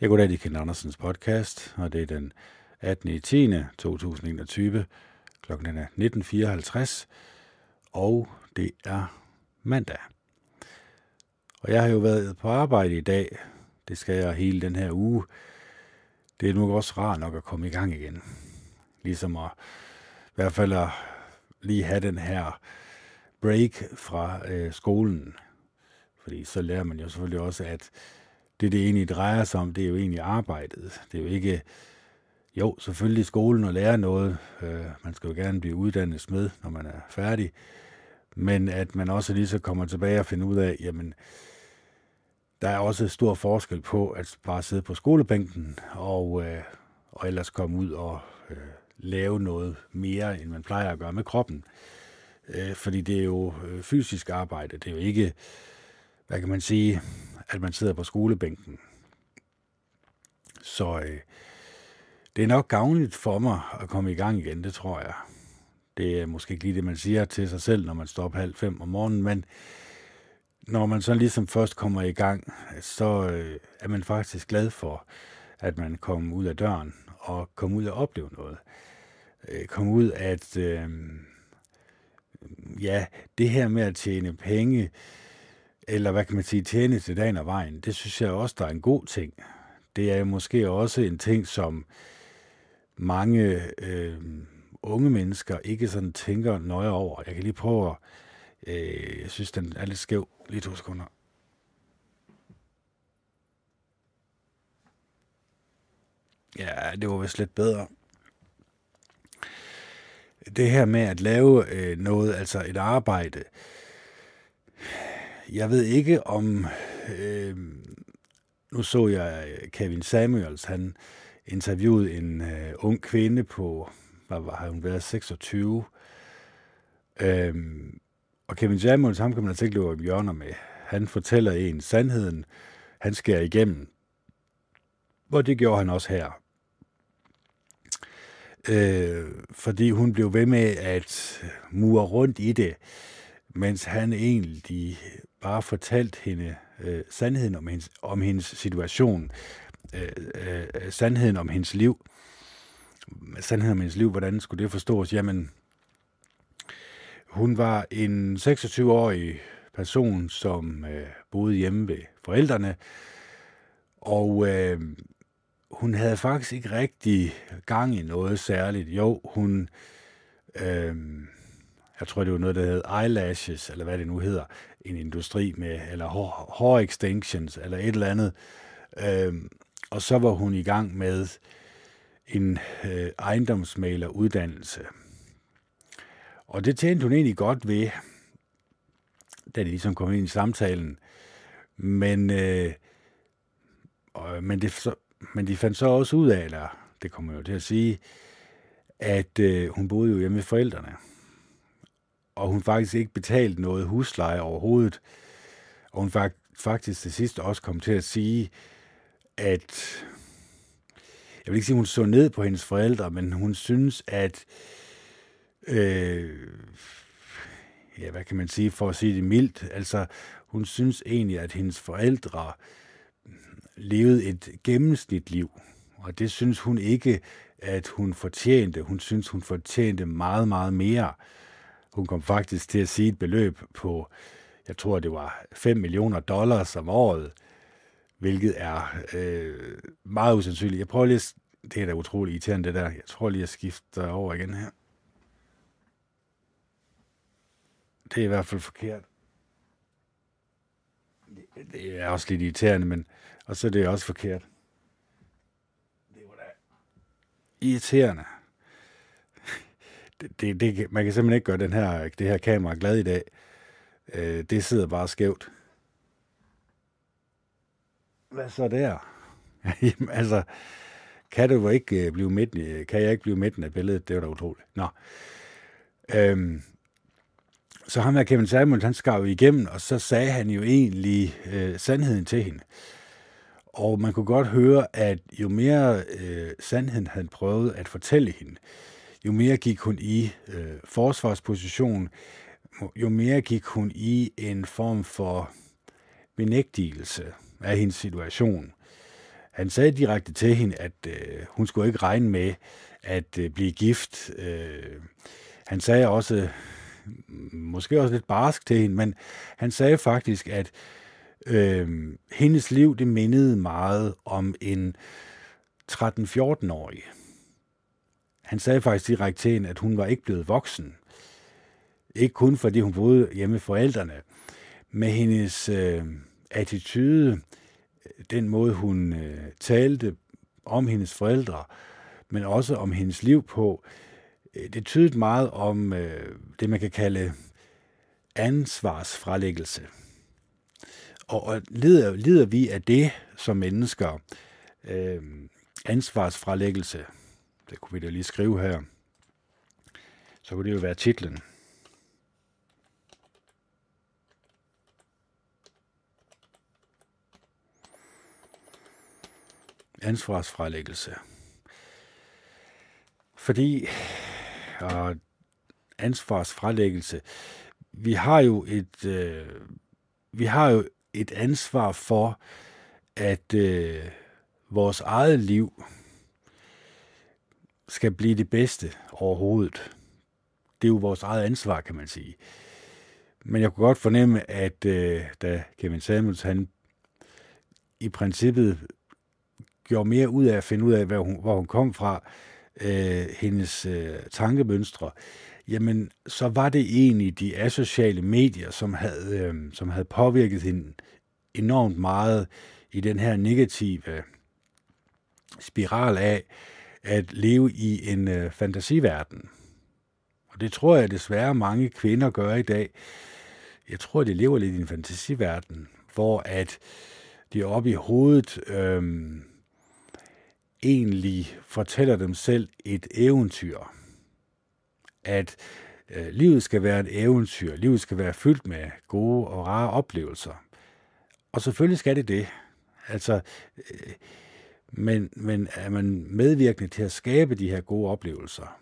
Jeg går da i Ken Andersens podcast, og det er den 18. i 10. 2021. Klokken er 19.54, og det er mandag. Og jeg har jo været på arbejde i dag. Det skal jeg hele den her uge. Det er nu også rart nok at komme i gang igen. Ligesom at i hvert fald at lige have den her break fra øh, skolen. Fordi så lærer man jo selvfølgelig også, at det, det egentlig drejer sig om, det er jo egentlig arbejdet. Det er jo ikke, jo, selvfølgelig skolen og lære noget. Øh, man skal jo gerne blive uddannet smed, når man er færdig. Men at man også lige så kommer tilbage og finder ud af, jamen, der er også stor forskel på at bare sidde på skolebænken og, øh, og ellers komme ud og øh, lave noget mere, end man plejer at gøre med kroppen. Øh, fordi det er jo øh, fysisk arbejde. Det er jo ikke, hvad kan man sige, at man sidder på skolebænken. Så øh, det er nok gavnligt for mig at komme i gang igen, det tror jeg. Det er måske ikke lige det, man siger til sig selv, når man står op halv fem om morgenen, men når man så ligesom først kommer i gang, så øh, er man faktisk glad for, at man kommer ud af døren og kommer ud og opleve noget. Øh, komme ud at, øh, ja, det her med at tjene penge, eller hvad kan man sige, tjene til dagen og vejen, det synes jeg også, der er en god ting. Det er måske også en ting, som mange øh, unge mennesker ikke sådan tænker nøje over. Jeg kan lige prøve at, øh, jeg synes, den er lidt skæv. Lige to sekunder. Ja, det var vist lidt bedre. Det her med at lave øh, noget, altså et arbejde, jeg ved ikke om... Øh, nu så jeg øh, Kevin Samuels, han interviewede en øh, ung kvinde på, hvad var hun været, 26. Øhm, og Kevin Samuels, ham kan man altså ikke løbe om hjørner med. Han fortæller en sandheden, han skærer igennem. Og det gjorde han også her. Øh, fordi hun blev ved med at mure rundt i det, mens han egentlig bare fortalt hende øh, sandheden om hendes, om hendes situation, øh, øh, sandheden om hendes liv, sandheden om hendes liv, hvordan skulle det forstås? Jamen, hun var en 26-årig person, som øh, boede hjemme ved forældrene, og øh, hun havde faktisk ikke rigtig gang i noget særligt. Jo, hun... Øh, jeg tror, det var noget, der hed eyelashes, eller hvad det nu hedder, en industri med, eller hår, hår extensions, eller et eller andet. Øhm, og så var hun i gang med en øh, ejendomsmaleruddannelse. Og det tjente hun egentlig godt ved, da de ligesom kom ind i samtalen. Men, øh, og, men, det, så, men de fandt så også ud af, eller det kommer jo til at sige, at øh, hun boede jo hjemme med forældrene og hun faktisk ikke betalte noget husleje overhovedet. Og hun faktisk til sidst også kom til at sige, at jeg vil ikke sige, at hun så ned på hendes forældre, men hun synes, at øh, ja, hvad kan man sige, for at sige det mildt, altså hun synes egentlig, at hendes forældre levede et gennemsnitliv, og det synes hun ikke, at hun fortjente. Hun synes, hun fortjente meget, meget mere. Øh, hun kom faktisk til at sige et beløb på, jeg tror det var 5 millioner dollars om året, hvilket er øh, meget usandsynligt. Jeg prøver lige, det er da utroligt irriterende det der. Jeg tror lige, jeg skifter over igen her. Det er i hvert fald forkert. Det er også lidt irriterende, men og så er det også forkert. Det var da irriterende det, det, det, man kan simpelthen ikke gøre den her, det her kamera glad i dag. Øh, det sidder bare skævt. Hvad så der? Jamen, altså, kan du ikke øh, blive midten, kan jeg ikke blive midten af billedet? Det var da utroligt. Nå. Øhm, så ham her Kevin Samuel, han skar jo igennem, og så sagde han jo egentlig øh, sandheden til hende. Og man kunne godt høre, at jo mere øh, sandheden han prøvede at fortælle hende, jo mere gik hun i øh, forsvarsposition, jo mere gik hun i en form for benægtelse af hendes situation. han sagde direkte til hende, at øh, hun skulle ikke regne med at øh, blive gift. Øh, han sagde også, måske også lidt barsk til hende, men han sagde faktisk, at øh, hendes liv, det mindede meget om en 13-14-årig. Han sagde faktisk direkte til hende, at hun var ikke blevet voksen. Ikke kun fordi hun boede hjemme med forældrene, med hendes øh, attitude, den måde hun øh, talte om hendes forældre, men også om hendes liv på, øh, det tydede meget om øh, det, man kan kalde ansvarsfralæggelse. Og, og lider, lider vi af det som mennesker, øh, ansvarsfralæggelse, det kunne vi da lige skrive her, så kunne det jo være titlen. Ansvarsfralæggelse. Fordi, og ansvarsfralæggelse, vi har jo et, øh, vi har jo et ansvar for, at øh, vores eget liv skal blive det bedste overhovedet. Det er jo vores eget ansvar, kan man sige. Men jeg kunne godt fornemme, at øh, da Kevin Samuels, han i princippet gjorde mere ud af at finde ud af, hvor hun, hvor hun kom fra, øh, hendes øh, tankemønstre, jamen så var det egentlig de asociale medier, som havde, øh, som havde påvirket hende enormt meget i den her negative øh, spiral af at leve i en øh, fantasiverden. Og det tror jeg desværre mange kvinder gør i dag. Jeg tror, de lever lidt i en fantasiverden, hvor at de oppe i hovedet øh, egentlig fortæller dem selv et eventyr. At øh, livet skal være et eventyr. Livet skal være fyldt med gode og rare oplevelser. Og selvfølgelig skal det det. Altså, øh, men, men er man medvirkende til at skabe de her gode oplevelser?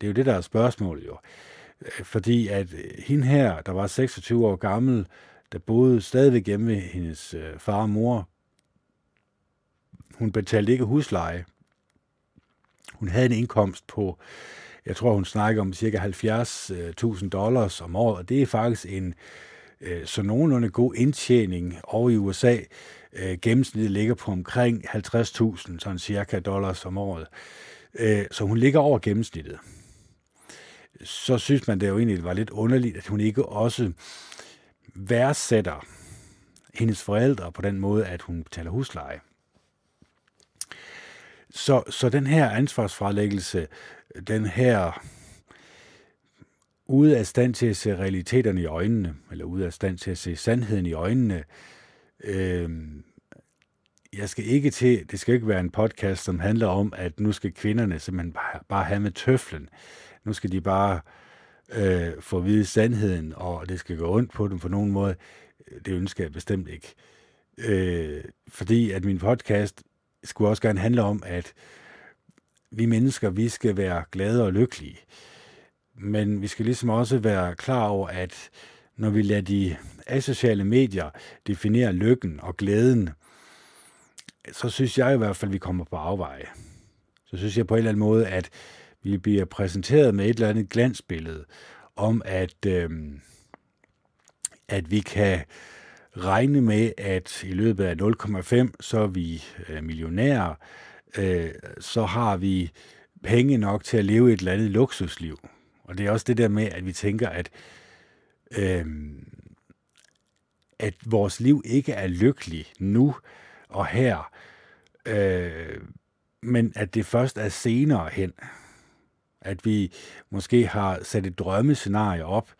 Det er jo det, der er spørgsmålet jo. Øh, fordi at øh, hende her, der var 26 år gammel, der boede stadigvæk hjemme ved hendes øh, far og mor, hun betalte ikke husleje. Hun havde en indkomst på, jeg tror hun snakker om cirka 70.000 dollars om året, og det er faktisk en så nogenlunde god indtjening over i USA. Øh, gennemsnittet ligger på omkring 50.000 sådan cirka dollars om året. Øh, så hun ligger over gennemsnittet. Så synes man det jo egentlig var lidt underligt, at hun ikke også værdsætter hendes forældre på den måde, at hun betaler husleje. Så, så den her ansvarsfralæggelse, den her ude af stand til at se realiteterne i øjnene, eller ude af stand til at se sandheden i øjnene, øh, jeg skal ikke til, det skal ikke være en podcast, som handler om, at nu skal kvinderne simpelthen bare, bare have med tøflen. Nu skal de bare øh, få at vide sandheden, og det skal gå ondt på dem på nogen måde. Det ønsker jeg bestemt ikke. Øh, fordi at min podcast skulle også gerne handle om, at vi mennesker, vi skal være glade og lykkelige. Men vi skal ligesom også være klar over, at når vi lader de asociale medier definerer lykken og glæden, så synes jeg i hvert fald, at vi kommer på afveje. Så synes jeg på en eller anden måde, at vi bliver præsenteret med et eller andet glansbillede om, at, øh, at vi kan regne med, at i løbet af 0,5, så er vi øh, millionærer, øh, så har vi penge nok til at leve et eller andet luksusliv. Og det er også det der med, at vi tænker, at, øh, at vores liv ikke er lykkelig nu og her, øh, men at det først er senere hen. At vi måske har sat et drømmescenarie op,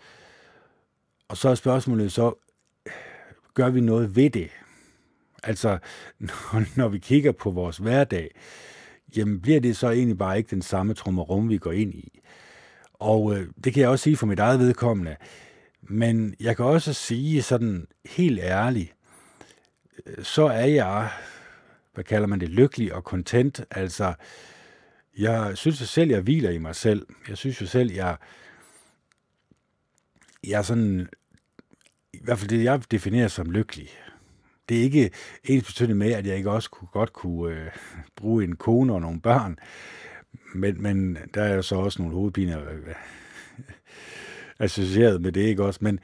og så er spørgsmålet så, gør vi noget ved det? Altså, når, vi kigger på vores hverdag, jamen bliver det så egentlig bare ikke den samme trummerum, vi går ind i? Og øh, det kan jeg også sige for mit eget vedkommende. Men jeg kan også sige sådan helt ærligt, øh, så er jeg, hvad kalder man det, lykkelig og content. Altså, jeg synes jo selv, jeg hviler i mig selv. Jeg synes jo selv, jeg, jeg er sådan i hvert fald det, jeg definerer som lykkelig, det er ikke ens betydende med, at jeg ikke også kunne, godt kunne øh, bruge en kone og nogle børn, men, men der er jo så også nogle hovedpiner øh, associeret med det, ikke også? Men,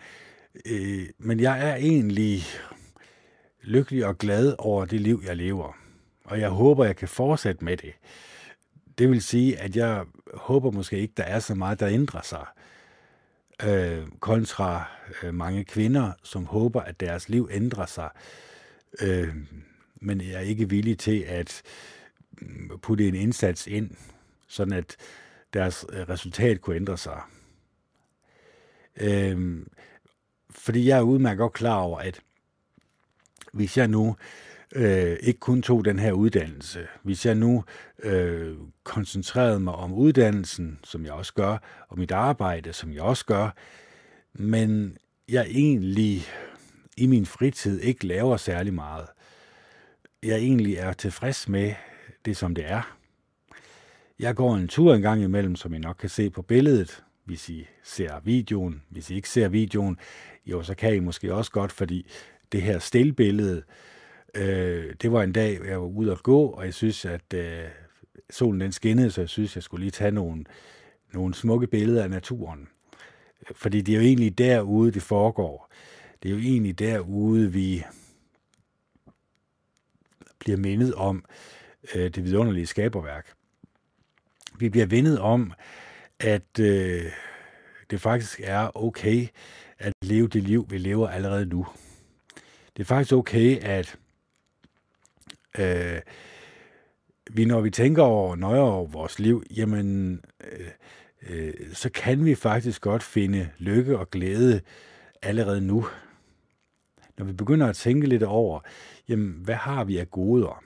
øh, men jeg er egentlig lykkelig og glad over det liv, jeg lever. Og jeg håber, jeg kan fortsætte med det. Det vil sige, at jeg håber måske ikke, der er så meget, der ændrer sig. Øh, kontra øh, mange kvinder, som håber, at deres liv ændrer sig. Øh, men jeg er ikke villig til at mm, putte en indsats ind, sådan at deres øh, resultat kunne ændre sig. Øh, fordi jeg er udmærket godt klar over, at hvis jeg nu øh, ikke kun tog den her uddannelse, hvis jeg nu øh, koncentrerede mig om uddannelsen, som jeg også gør, og mit arbejde, som jeg også gør, men jeg egentlig i min fritid ikke laver særlig meget. Jeg egentlig er tilfreds med det, som det er. Jeg går en tur en gang imellem, som I nok kan se på billedet, hvis I ser videoen. Hvis I ikke ser videoen, jo, så kan I måske også godt, fordi det her stillbillede, øh, det var en dag, jeg var ude at gå, og jeg synes, at øh, solen den skinnede, så jeg synes, jeg skulle lige tage nogle, nogle smukke billeder af naturen. Fordi det er jo egentlig derude, det foregår. Det er jo egentlig derude, vi bliver mindet om øh, det vidunderlige skaberværk. Vi bliver vendet om, at øh, det faktisk er okay at leve det liv, vi lever allerede nu. Det er faktisk okay, at øh, vi, når vi tænker over nøje over vores liv, jamen, øh, øh, så kan vi faktisk godt finde lykke og glæde allerede nu. Når vi begynder at tænke lidt over, jamen, hvad har vi af goder?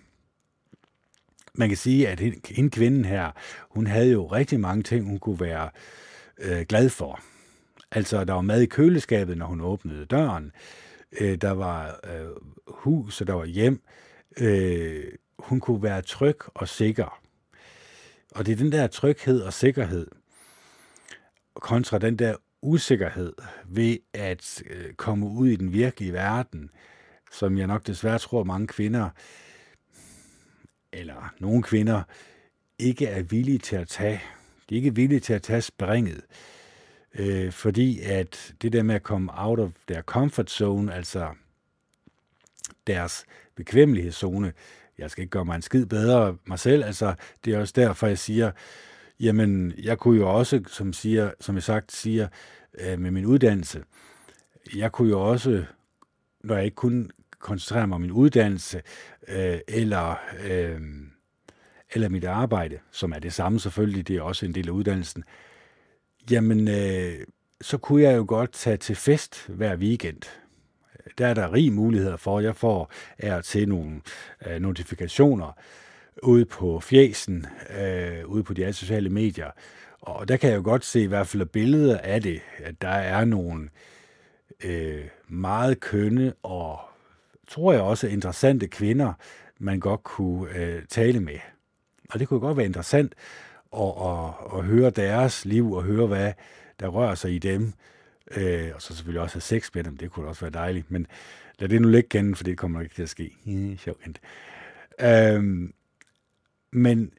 Man kan sige, at hende kvinden her, hun havde jo rigtig mange ting, hun kunne være øh, glad for. Altså, der var mad i køleskabet, når hun åbnede døren. Øh, der var øh, hus, og der var hjem. Øh, hun kunne være tryg og sikker. Og det er den der tryghed og sikkerhed, kontra den der usikkerhed ved at øh, komme ud i den virkelige verden, som jeg nok desværre tror mange kvinder, eller nogle kvinder, ikke er villige til at tage. De er ikke villige til at tage springet. Øh, fordi at det der med at komme out of their comfort zone, altså deres bekvemmelighedszone, jeg skal ikke gøre mig en skid bedre mig selv, altså det er også derfor, jeg siger, jamen jeg kunne jo også, som, siger, som jeg sagt siger, øh, med min uddannelse, jeg kunne jo også, når jeg ikke kunne koncentrere mig om min uddannelse, øh, eller, øh, eller mit arbejde, som er det samme selvfølgelig, det er også en del af uddannelsen, jamen, øh, så kunne jeg jo godt tage til fest hver weekend. Der er der rig muligheder for, at jeg får er til nogle øh, notifikationer ude på fjesen, øh, ude på de sociale medier. Og der kan jeg jo godt se i hvert fald billeder af det, at der er nogle øh, meget kønne og tror jeg også interessante kvinder, man godt kunne øh, tale med. Og det kunne godt være interessant at, at, at høre deres liv og høre, hvad der rører sig i dem. Øh, og så selvfølgelig også have sex med dem, det kunne også være dejligt. Men lad det nu ligge kende, for det kommer ikke til at ske. Sjovt. Øh, men,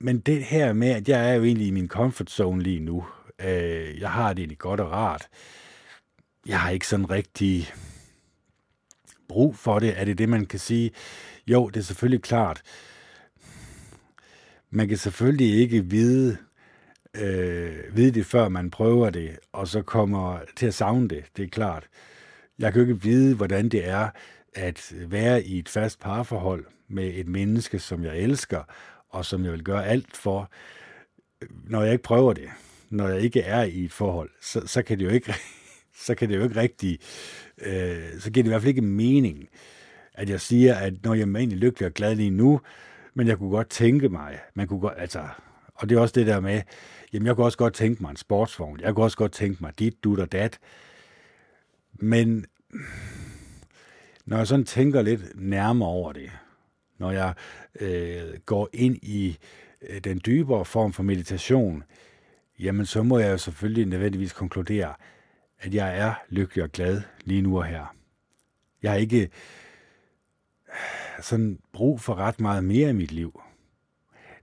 men det her med, at jeg er jo egentlig i min comfort zone lige nu. Øh, jeg har det egentlig godt og rart. Jeg har ikke sådan rigtig brug for det. Er det det, man kan sige? Jo, det er selvfølgelig klart. Man kan selvfølgelig ikke vide, øh, vide det, før man prøver det, og så kommer til at savne det, det er klart. Jeg kan jo ikke vide, hvordan det er at være i et fast parforhold med et menneske, som jeg elsker, og som jeg vil gøre alt for, når jeg ikke prøver det, når jeg ikke er i et forhold, så, så kan det jo ikke, så kan det jo ikke rigtig, øh, så giver det i hvert fald ikke mening, at jeg siger, at når jeg er egentlig lykkelig og glad lige nu, men jeg kunne godt tænke mig, man kunne godt, altså, og det er også det der med, jamen jeg kunne også godt tænke mig en sportsvogn, jeg kunne også godt tænke mig dit, dut og dat, men når jeg sådan tænker lidt nærmere over det, når jeg øh, går ind i øh, den dybere form for meditation, jamen så må jeg jo selvfølgelig nødvendigvis konkludere, at jeg er lykkelig og glad lige nu og her. Jeg har ikke øh, sådan brug for ret meget mere i mit liv.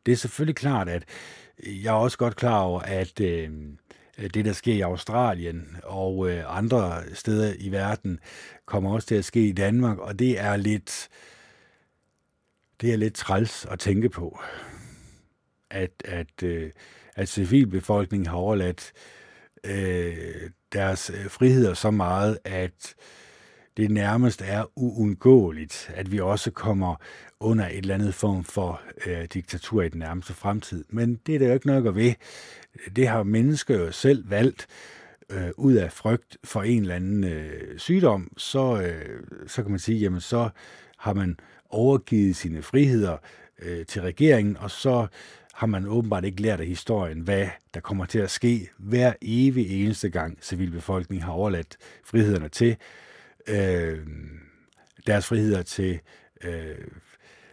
Det er selvfølgelig klart, at jeg er også godt klar over, at øh, det, der sker i Australien og øh, andre steder i verden, kommer også til at ske i Danmark, og det er lidt, det er lidt træls at tænke på, at, at, øh, at civilbefolkningen har overladt øh, deres øh, friheder så meget, at det nærmest er uundgåeligt, at vi også kommer under et eller andet form for øh, diktatur i den nærmeste fremtid. Men det er der jo ikke nok at ved. Det har mennesker jo selv valgt øh, ud af frygt for en eller anden øh, sygdom, så, øh, så kan man sige, jamen så har man overgivet sine friheder øh, til regeringen, og så har man åbenbart ikke lært af historien, hvad der kommer til at ske hver evig eneste gang civilbefolkningen har overladt frihederne til øh, deres friheder til, øh,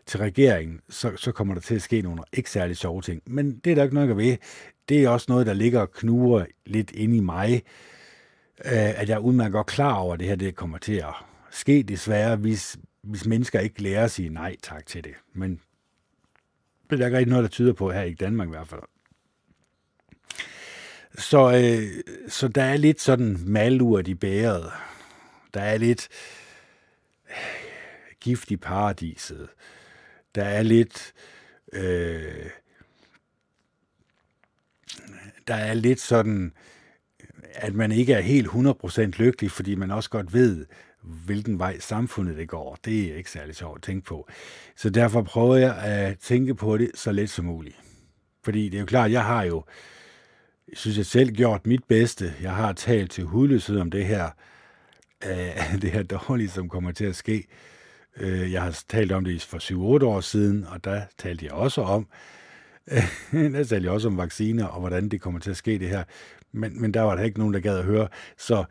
til regeringen, så, så kommer der til at ske nogle ikke særlig sjove ting. Men det er der ikke noget at ved. Det er også noget, der ligger og knuger lidt inde i mig, øh, at jeg er udmærket godt klar over, at det her det kommer til at ske desværre, hvis, hvis mennesker ikke lærer at sige nej tak til det. Men det er der ikke rigtig noget, der tyder på her i Danmark i hvert fald. Så, øh, så der er lidt sådan malurt i bæret. Der er lidt øh, gift i paradiset. Der er lidt... Øh, der er lidt sådan, at man ikke er helt 100% lykkelig, fordi man også godt ved, hvilken vej samfundet det går. Det er ikke særlig sjovt at tænke på. Så derfor prøver jeg at tænke på det så let som muligt. Fordi det er jo klart, jeg har jo, jeg synes jeg selv, gjort mit bedste. Jeg har talt til hudløshed om det her, øh, det her dårlige, som kommer til at ske. Øh, jeg har talt om det for 7-8 år siden, og der talte jeg også om, der talte jeg også om vacciner, og hvordan det kommer til at ske det her. Men, men der var der ikke nogen, der gad at høre. Så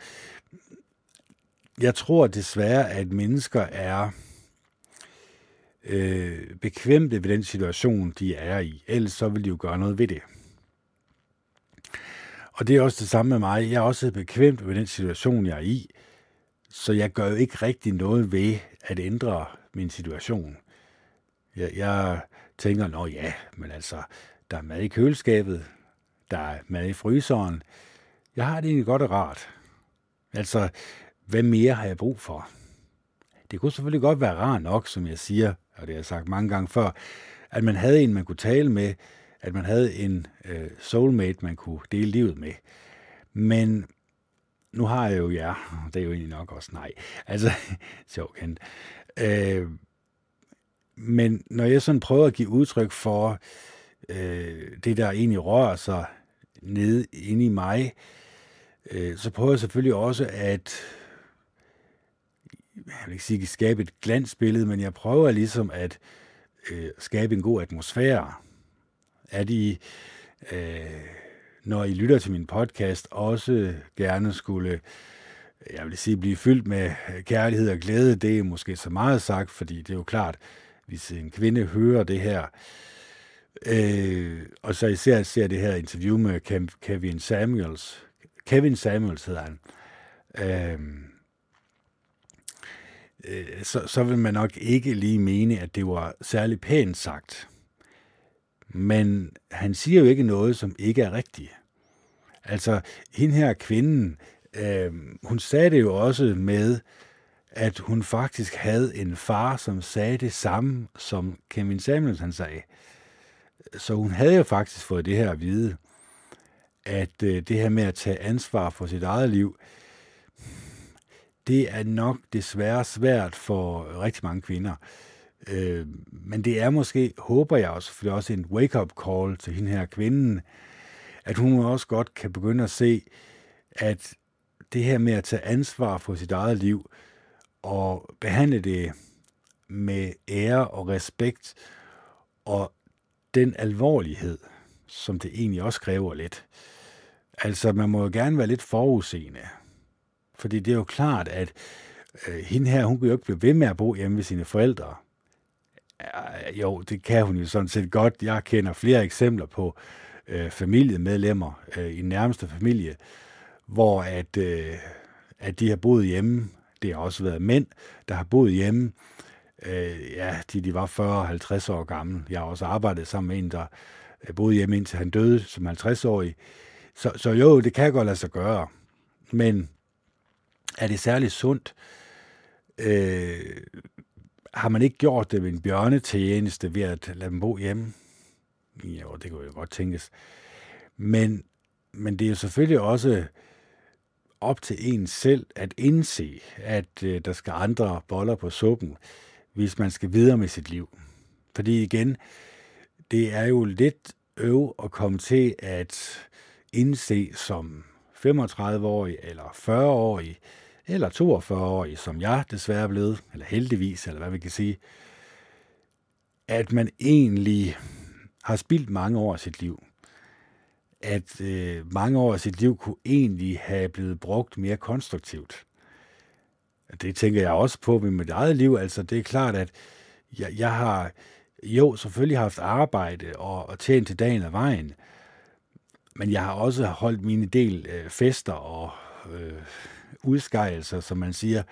jeg tror desværre, at mennesker er øh, bekvemte ved den situation, de er i. Ellers så vil de jo gøre noget ved det. Og det er også det samme med mig. Jeg er også bekvemt ved den situation, jeg er i. Så jeg gør jo ikke rigtig noget ved at ændre min situation. Jeg, jeg tænker, nå ja, men altså, der er mad i køleskabet, der er mad i fryseren. Jeg har det egentlig godt og rart. Altså, hvad mere har jeg brug for? Det kunne selvfølgelig godt være rart nok, som jeg siger, og det har jeg sagt mange gange før, at man havde en, man kunne tale med, at man havde en øh, soulmate, man kunne dele livet med. Men nu har jeg jo jer, det er jo egentlig nok også nej. Altså, sjovt kendt. Øh, men når jeg sådan prøver at give udtryk for øh, det, der egentlig rører sig nede inde i mig, øh, så prøver jeg selvfølgelig også at jeg vil ikke sige, at skabe et glansbillede, men jeg prøver ligesom at øh, skabe en god atmosfære. At I, øh, når I lytter til min podcast, også gerne skulle, jeg vil sige, blive fyldt med kærlighed og glæde. Det er måske så meget sagt, fordi det er jo klart, hvis en kvinde hører det her, øh, og så især ser det her interview med Kevin Samuels, Kevin Samuels hedder han, øh, øh, så, så vil man nok ikke lige mene, at det var særlig pænt sagt. Men han siger jo ikke noget, som ikke er rigtigt. Altså, hende her kvinden, øh, hun sagde det jo også med, at hun faktisk havde en far, som sagde det samme, som Kevin Samuels han sagde. Så hun havde jo faktisk fået det her at vide, at øh, det her med at tage ansvar for sit eget liv, det er nok desværre svært for rigtig mange kvinder. Øh, men det er måske, håber jeg også, for det er også en wake-up call til hende her kvinden, at hun også godt kan begynde at se, at det her med at tage ansvar for sit eget liv og behandle det med ære og respekt og den alvorlighed, som det egentlig også kræver lidt. Altså, man må jo gerne være lidt forudseende. Fordi det er jo klart, at øh, hende her, hun kunne jo ikke blive ved med at bo hjemme ved sine forældre. Jo, det kan hun jo sådan set godt. Jeg kender flere eksempler på øh, familiemedlemmer øh, i nærmeste familie, hvor at, øh, at de har boet hjemme. Det har også været mænd, der har boet hjemme øh, ja, de, de var 40-50 år gamle. Jeg har også arbejdet sammen med en, der øh, boede hjemme indtil han døde som 50-årig. Så, så jo, det kan godt lade sig gøre. Men er det særligt sundt? Øh, har man ikke gjort det ved en bjørnetjeneste ved at lade dem bo hjemme? Jo, det kunne jo godt tænkes. Men, men det er jo selvfølgelig også op til en selv at indse, at øh, der skal andre boller på suppen, hvis man skal videre med sit liv. Fordi igen, det er jo lidt øv at komme til at indse som 35-årig eller 40-årig eller 42-årig, som jeg desværre er blevet, eller heldigvis, eller hvad vi kan sige, at man egentlig har spildt mange år af sit liv. At øh, mange år af sit liv kunne egentlig have blevet brugt mere konstruktivt. Det tænker jeg også på med mit eget liv. Altså, det er klart, at jeg, jeg har jo selvfølgelig haft arbejde og, og tjent til dagen af vejen, men jeg har også holdt mine del øh, fester og øh, udskejelser, som man siger.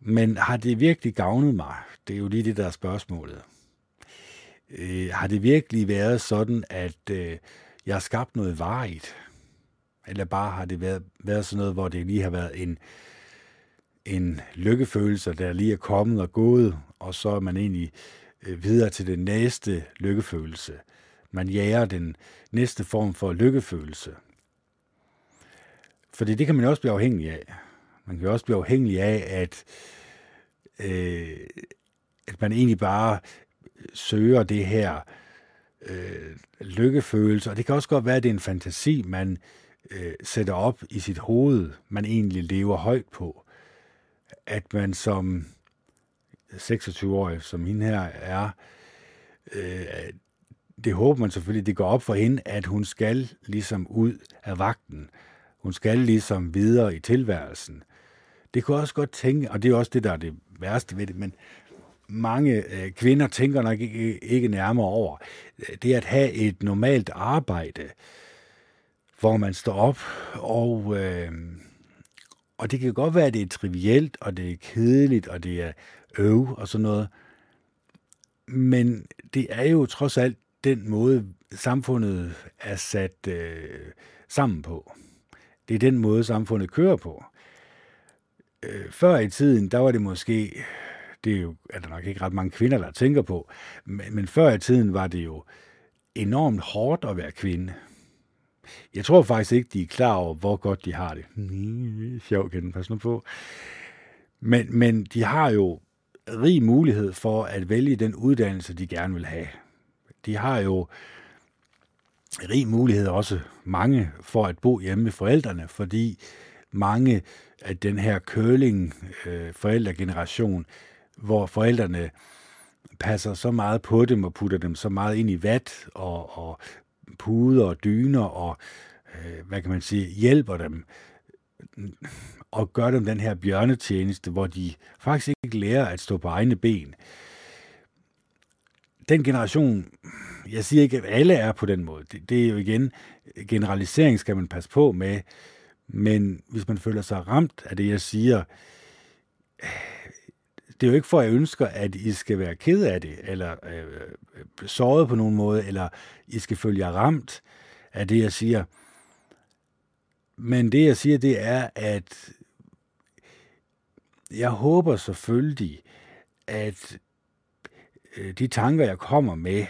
Men har det virkelig gavnet mig? Det er jo lige det, der er spørgsmålet. Øh, har det virkelig været sådan, at øh, jeg har skabt noget varigt? Eller bare har det været, været sådan noget, hvor det lige har været en, en lykkefølelse, der lige er kommet og gået, og så er man egentlig øh, videre til den næste lykkefølelse. Man jager den næste form for lykkefølelse. Fordi det kan man også blive afhængig af. Man kan også blive afhængig af, at, øh, at man egentlig bare søger det her øh, lykkefølelse. Og det kan også godt være, at det er en fantasi, man øh, sætter op i sit hoved, man egentlig lever højt på. At man som 26-årig, som hende her er, øh, det håber man selvfølgelig, det går op for hende, at hun skal ligesom ud af vagten. Hun skal ligesom videre i tilværelsen. Det kunne også godt tænke, og det er også det, der er det værste ved det, men mange øh, kvinder tænker nok ikke, ikke nærmere over, øh, det at have et normalt arbejde, hvor man står op, og, øh, og det kan godt være, at det er trivielt, og det er kedeligt, og det er øv og sådan noget, men det er jo trods alt den måde, samfundet er sat øh, sammen på. Det er den måde, samfundet kører på. Øh, før i tiden, der var det måske, det er jo er der nok ikke ret mange kvinder, der tænker på, men, men før i tiden var det jo enormt hårdt at være kvinde. Jeg tror faktisk ikke, de er klar over, hvor godt de har det. Sjov, kan den passe nu på. Men, men de har jo rig mulighed for at vælge den uddannelse, de gerne vil have. De har jo rig mulighed også mange for at bo hjemme med forældrene, fordi mange af den her curling øh, forældregeneration, hvor forældrene passer så meget på dem og putter dem så meget ind i vat og, og puder og dyner og, øh, hvad kan man sige, hjælper dem og gør dem den her bjørnetjeneste, hvor de faktisk ikke lærer at stå på egne ben. Den generation, jeg siger ikke, at alle er på den måde. Det, det er jo igen, generalisering skal man passe på med, men hvis man føler sig ramt af det, jeg siger, det er jo ikke for, at jeg ønsker, at I skal være ked af det, eller øh, såret på nogen måde, eller I skal føle jer ramt af det, jeg siger. Men det, jeg siger, det er, at jeg håber selvfølgelig, at Øh, de tanker, jeg kommer med,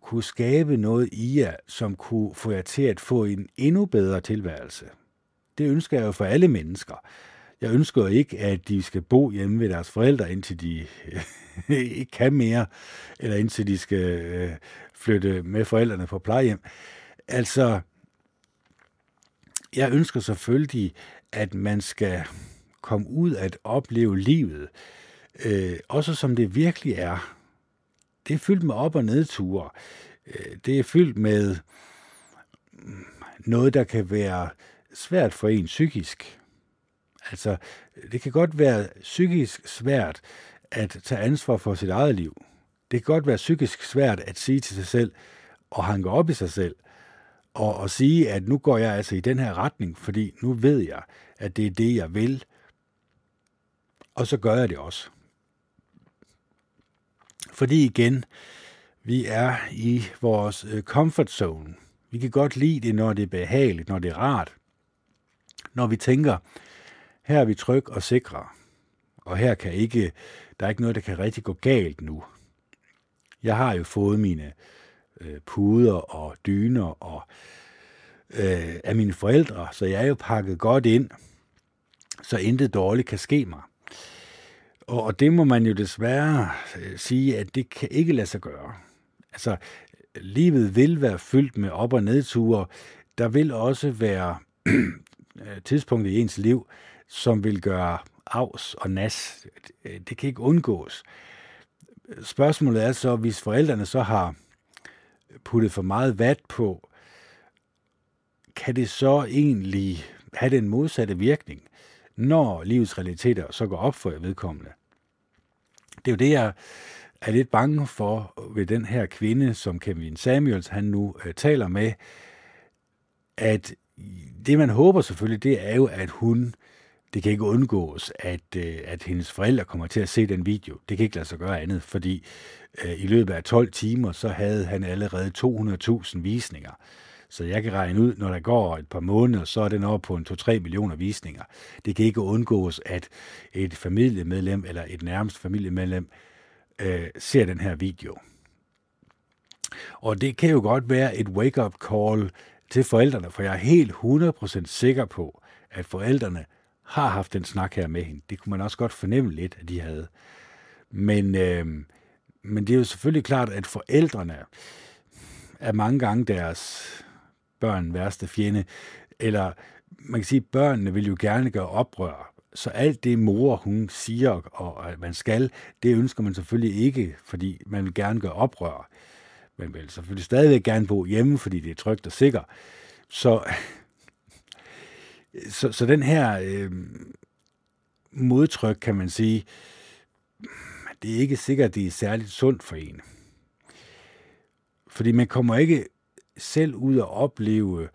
kunne skabe noget i jer, som kunne få jer til at få en endnu bedre tilværelse. Det ønsker jeg jo for alle mennesker. Jeg ønsker ikke, at de skal bo hjemme ved deres forældre, indtil de øh, ikke kan mere, eller indtil de skal øh, flytte med forældrene på plejehjem. Altså, jeg ønsker selvfølgelig, at man skal komme ud at opleve livet, øh, også som det virkelig er. Det er fyldt med op- og nedture. Øh, det er fyldt med mm, noget, der kan være svært for en psykisk. Altså, det kan godt være psykisk svært at tage ansvar for sit eget liv. Det kan godt være psykisk svært at sige til sig selv og hanke op i sig selv, og, og sige, at nu går jeg altså i den her retning, fordi nu ved jeg, at det er det, jeg vil, og så gør jeg det også. Fordi igen, vi er i vores øh, comfort zone. Vi kan godt lide det, når det er behageligt, når det er rart. Når vi tænker, her er vi tryg og sikre, og her kan ikke, der er ikke noget, der kan rigtig gå galt nu. Jeg har jo fået mine øh, puder og dyner og øh, af mine forældre, så jeg er jo pakket godt ind, så intet dårligt kan ske mig. Og, og det må man jo desværre øh, sige, at det kan ikke lade sig gøre. Altså, livet vil være fyldt med op- og nedture. Der vil også være øh, tidspunkter i ens liv, som vil gøre afs og nas. Øh, det kan ikke undgås. Spørgsmålet er så, hvis forældrene så har puttet for meget vat på, kan det så egentlig have den modsatte virkning, når livets realiteter så går op for vedkommende? Det er jo det, jeg er lidt bange for ved den her kvinde, som Kevin Samuels han nu øh, taler med, at det man håber selvfølgelig, det er jo, at hun, det kan ikke undgås, at, øh, at hendes forældre kommer til at se den video. Det kan ikke lade sig gøre andet, fordi øh, i løbet af 12 timer, så havde han allerede 200.000 visninger. Så jeg kan regne ud, når der går et par måneder, så er den oppe på en 2-3 millioner visninger. Det kan ikke undgås, at et familiemedlem eller et nærmest familiemedlem øh, ser den her video. Og det kan jo godt være et wake-up call til forældrene, for jeg er helt 100% sikker på, at forældrene har haft den snak her med hende. Det kunne man også godt fornemme lidt, at de havde. Men, øh, men det er jo selvfølgelig klart, at forældrene er mange gange deres børn værste fjende, eller man kan sige, at børnene vil jo gerne gøre oprør. Så alt det mor, hun siger, og at man skal, det ønsker man selvfølgelig ikke, fordi man vil gerne gøre oprør. Man vil selvfølgelig stadigvæk gerne bo hjemme, fordi det er trygt og sikkert. Så, så, så den her øh, modtryk, kan man sige, det er ikke sikkert, at det er særligt sundt for en. Fordi man kommer ikke selv ud og opleve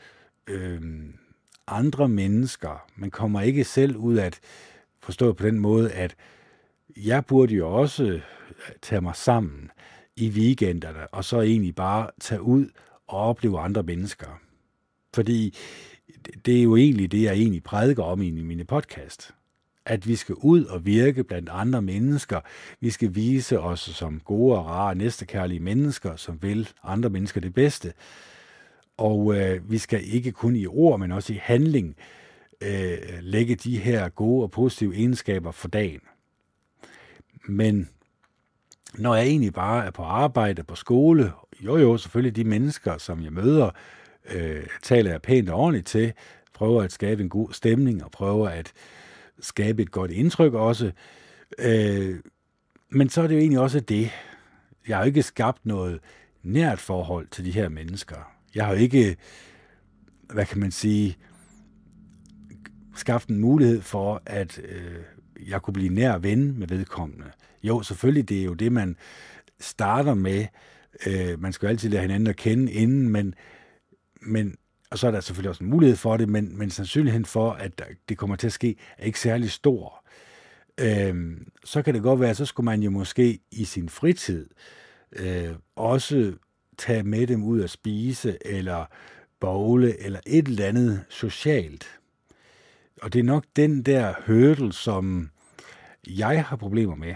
øh, andre mennesker. Man kommer ikke selv ud at forstå på den måde, at jeg burde jo også tage mig sammen i weekenderne, og så egentlig bare tage ud og opleve andre mennesker. Fordi det er jo egentlig det, jeg egentlig prædiker om i mine podcast. At vi skal ud og virke blandt andre mennesker. Vi skal vise os som gode og rare, næstekærlige mennesker, som vil andre mennesker det bedste. Og øh, vi skal ikke kun i ord, men også i handling øh, lægge de her gode og positive egenskaber for dagen. Men når jeg egentlig bare er på arbejde, på skole, jo jo, selvfølgelig de mennesker, som jeg møder, øh, taler jeg pænt og ordentligt til, prøver at skabe en god stemning, og prøver at skabe et godt indtryk også. Øh, men så er det jo egentlig også det. Jeg har jo ikke skabt noget nært forhold til de her mennesker. Jeg har jo ikke, hvad kan man sige, skabt en mulighed for, at øh, jeg kunne blive nær ven med vedkommende. Jo, selvfølgelig, det er jo det, man starter med. Øh, man skal jo altid lære hinanden at kende inden, men, men og så er der selvfølgelig også en mulighed for det, men, men sandsynligheden for, at det kommer til at ske, er ikke særlig stor. Øhm, så kan det godt være, at så skulle man jo måske i sin fritid øh, også tage med dem ud at spise, eller bowle, eller et eller andet socialt. Og det er nok den der hurdle, som jeg har problemer med.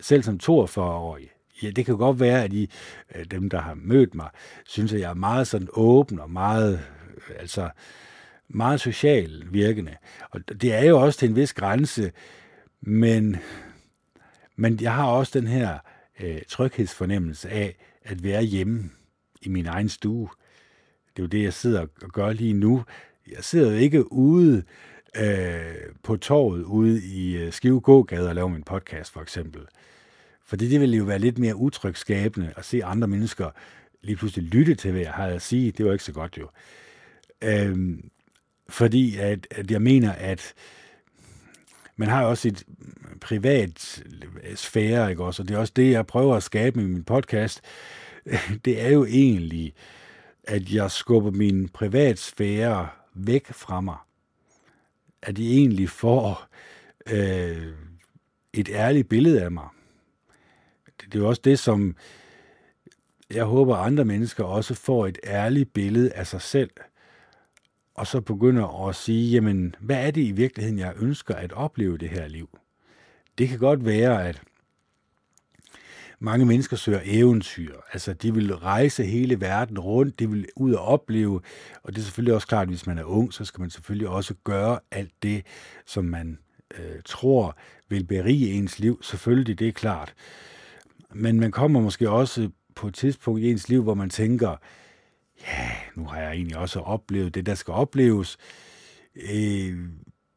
Selv som 42-årig. Ja, det kan godt være, at I, øh, dem, der har mødt mig, synes, at jeg er meget sådan åben og meget, øh, altså, meget social virkende. Og det er jo også til en vis grænse, men, men jeg har også den her øh, tryghedsfornemmelse af, at være hjemme i min egen stue. Det er jo det, jeg sidder og gør lige nu. Jeg sidder jo ikke ude øh, på torvet ude i øh, Skive Gågade og laver min podcast, for eksempel. Fordi det ville jo være lidt mere utrygskabende at se andre mennesker lige pludselig lytte til, hvad jeg har at sige. Det var ikke så godt jo. Øhm, fordi at, at jeg mener, at man har også et privat sfære, ikke også? Og det er også det, jeg prøver at skabe i min podcast. Det er jo egentlig, at jeg skubber min privatsfære væk fra mig. At de egentlig får øh, et ærligt billede af mig det er jo også det, som jeg håber, andre mennesker også får et ærligt billede af sig selv, og så begynder at sige, jamen, hvad er det i virkeligheden, jeg ønsker at opleve det her liv? Det kan godt være, at mange mennesker søger eventyr. Altså, de vil rejse hele verden rundt, de vil ud og opleve, og det er selvfølgelig også klart, at hvis man er ung, så skal man selvfølgelig også gøre alt det, som man øh, tror vil berige ens liv. Selvfølgelig, det er klart. Men man kommer måske også på et tidspunkt i ens liv, hvor man tænker, ja, nu har jeg egentlig også oplevet det, der skal opleves. Øh,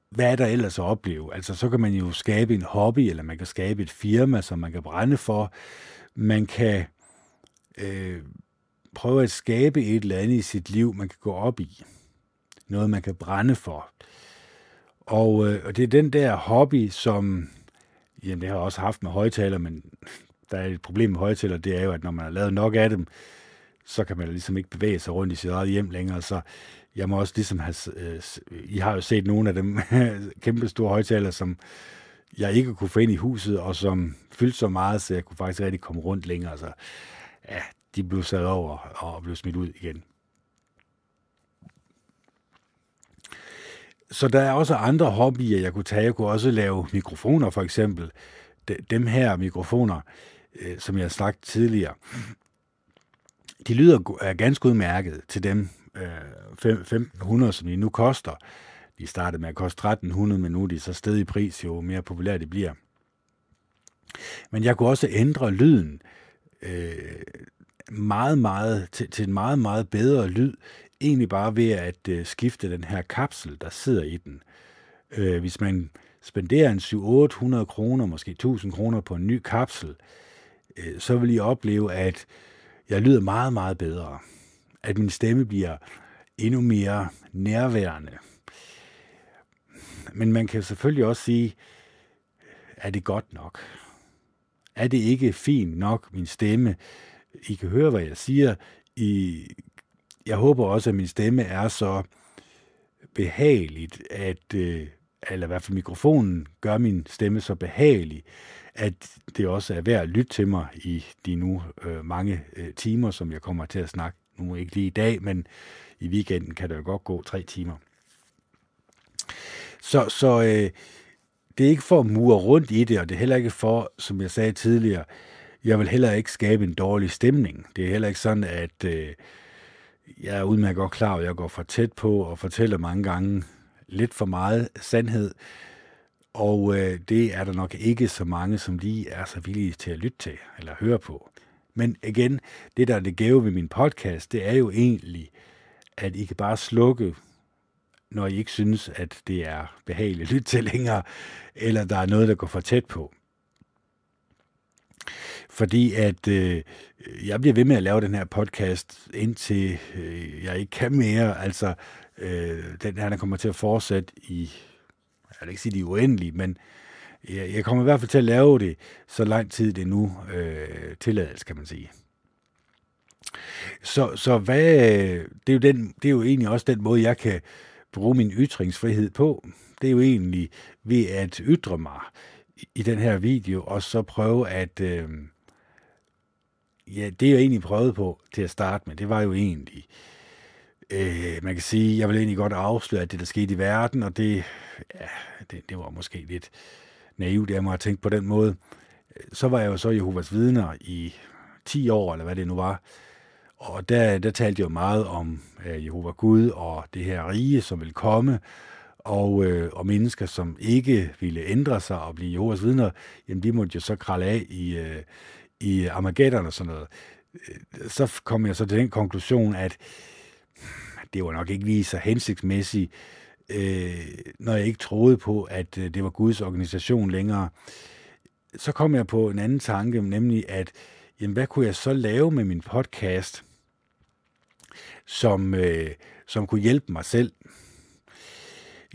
hvad er der ellers at opleve? Altså, så kan man jo skabe en hobby, eller man kan skabe et firma, som man kan brænde for. Man kan øh, prøve at skabe et eller andet i sit liv, man kan gå op i. Noget, man kan brænde for. Og, øh, og det er den der hobby, som, jamen det har jeg også haft med højtaler, men der er et problem med højtaler, det er jo, at når man har lavet nok af dem, så kan man ligesom ikke bevæge sig rundt i sit eget hjem længere. Så jeg må også ligesom have... Øh, I har jo set nogle af dem kæmpe store højtaler, som jeg ikke kunne få ind i huset, og som fyldte så meget, så jeg kunne faktisk rigtig komme rundt længere. Så ja, de blev sat over og blev smidt ud igen. Så der er også andre hobbyer, jeg kunne tage. Jeg kunne også lave mikrofoner, for eksempel. De, dem her mikrofoner, øh, Øh, som jeg har sagt tidligere, de lyder er ganske udmærket til dem, øh, 1500, som de nu koster. De startede med at koste 1300, men nu er de så stedet i pris, jo mere populære de bliver. Men jeg kunne også ændre lyden øh, meget, meget, til, til en meget, meget bedre lyd, egentlig bare ved at øh, skifte den her kapsel, der sidder i den. Øh, hvis man spenderer en 700-800 kroner, måske 1000 kroner på en ny kapsel, øh, Øh, så vil I opleve, at jeg lyder meget, meget bedre. At min stemme bliver endnu mere nærværende. Men man kan selvfølgelig også sige, er det godt nok? Er det ikke fint nok, min stemme? I kan høre, hvad jeg siger. I, jeg håber også, at min stemme er så behageligt, at, øh, eller i hvert fald mikrofonen gør min stemme så behagelig, at det også er værd at lytte til mig i de nu øh, mange øh, timer, som jeg kommer til at snakke. Nu ikke lige i dag, men i weekenden kan det jo godt gå tre timer. Så, så øh, det er ikke for at mure rundt i det, og det er heller ikke for, som jeg sagde tidligere, jeg vil heller ikke skabe en dårlig stemning. Det er heller ikke sådan, at øh, jeg er udmærket godt klar, at jeg går for tæt på og fortæller mange gange lidt for meget sandhed. Og øh, det er der nok ikke så mange, som lige er så villige til at lytte til eller høre på. Men igen, det der er det gave ved min podcast, det er jo egentlig, at I kan bare slukke, når I ikke synes, at det er behageligt at lytte til længere, eller der er noget, der går for tæt på. Fordi at øh, jeg bliver ved med at lave den her podcast, indtil øh, jeg ikke kan mere. Altså, øh, den her der kommer til at fortsætte i jeg vil ikke sige, de er uendelige, men jeg, jeg kommer i hvert fald til at lave det så lang tid det nu øh, tillades, kan man sige. Så, så hvad, det, er jo den, det er jo egentlig også den måde, jeg kan bruge min ytringsfrihed på. Det er jo egentlig ved at ytre mig i den her video, og så prøve at... Øh, ja, det jeg egentlig prøvede på til at starte med, det var jo egentlig Øh, man kan sige, jeg vil egentlig godt afsløre, at det, der skete i verden, og det, ja, det, det var måske lidt naivt af mig at tænke på den måde. Så var jeg jo så Jehovas vidner i 10 år, eller hvad det nu var. Og der, der talte jeg jo meget om øh, Jehova Gud og det her rige, som vil komme, og, øh, og mennesker, som ikke ville ændre sig og blive Jehovas vidner, jamen de måtte jo så kralde af i, øh, i Armageddon og sådan noget. Øh, så kom jeg så til den konklusion, at det var nok ikke lige så hensigtsmæssigt, øh, når jeg ikke troede på, at øh, det var Guds organisation længere. Så kom jeg på en anden tanke, nemlig at, jamen, hvad kunne jeg så lave med min podcast, som, øh, som kunne hjælpe mig selv?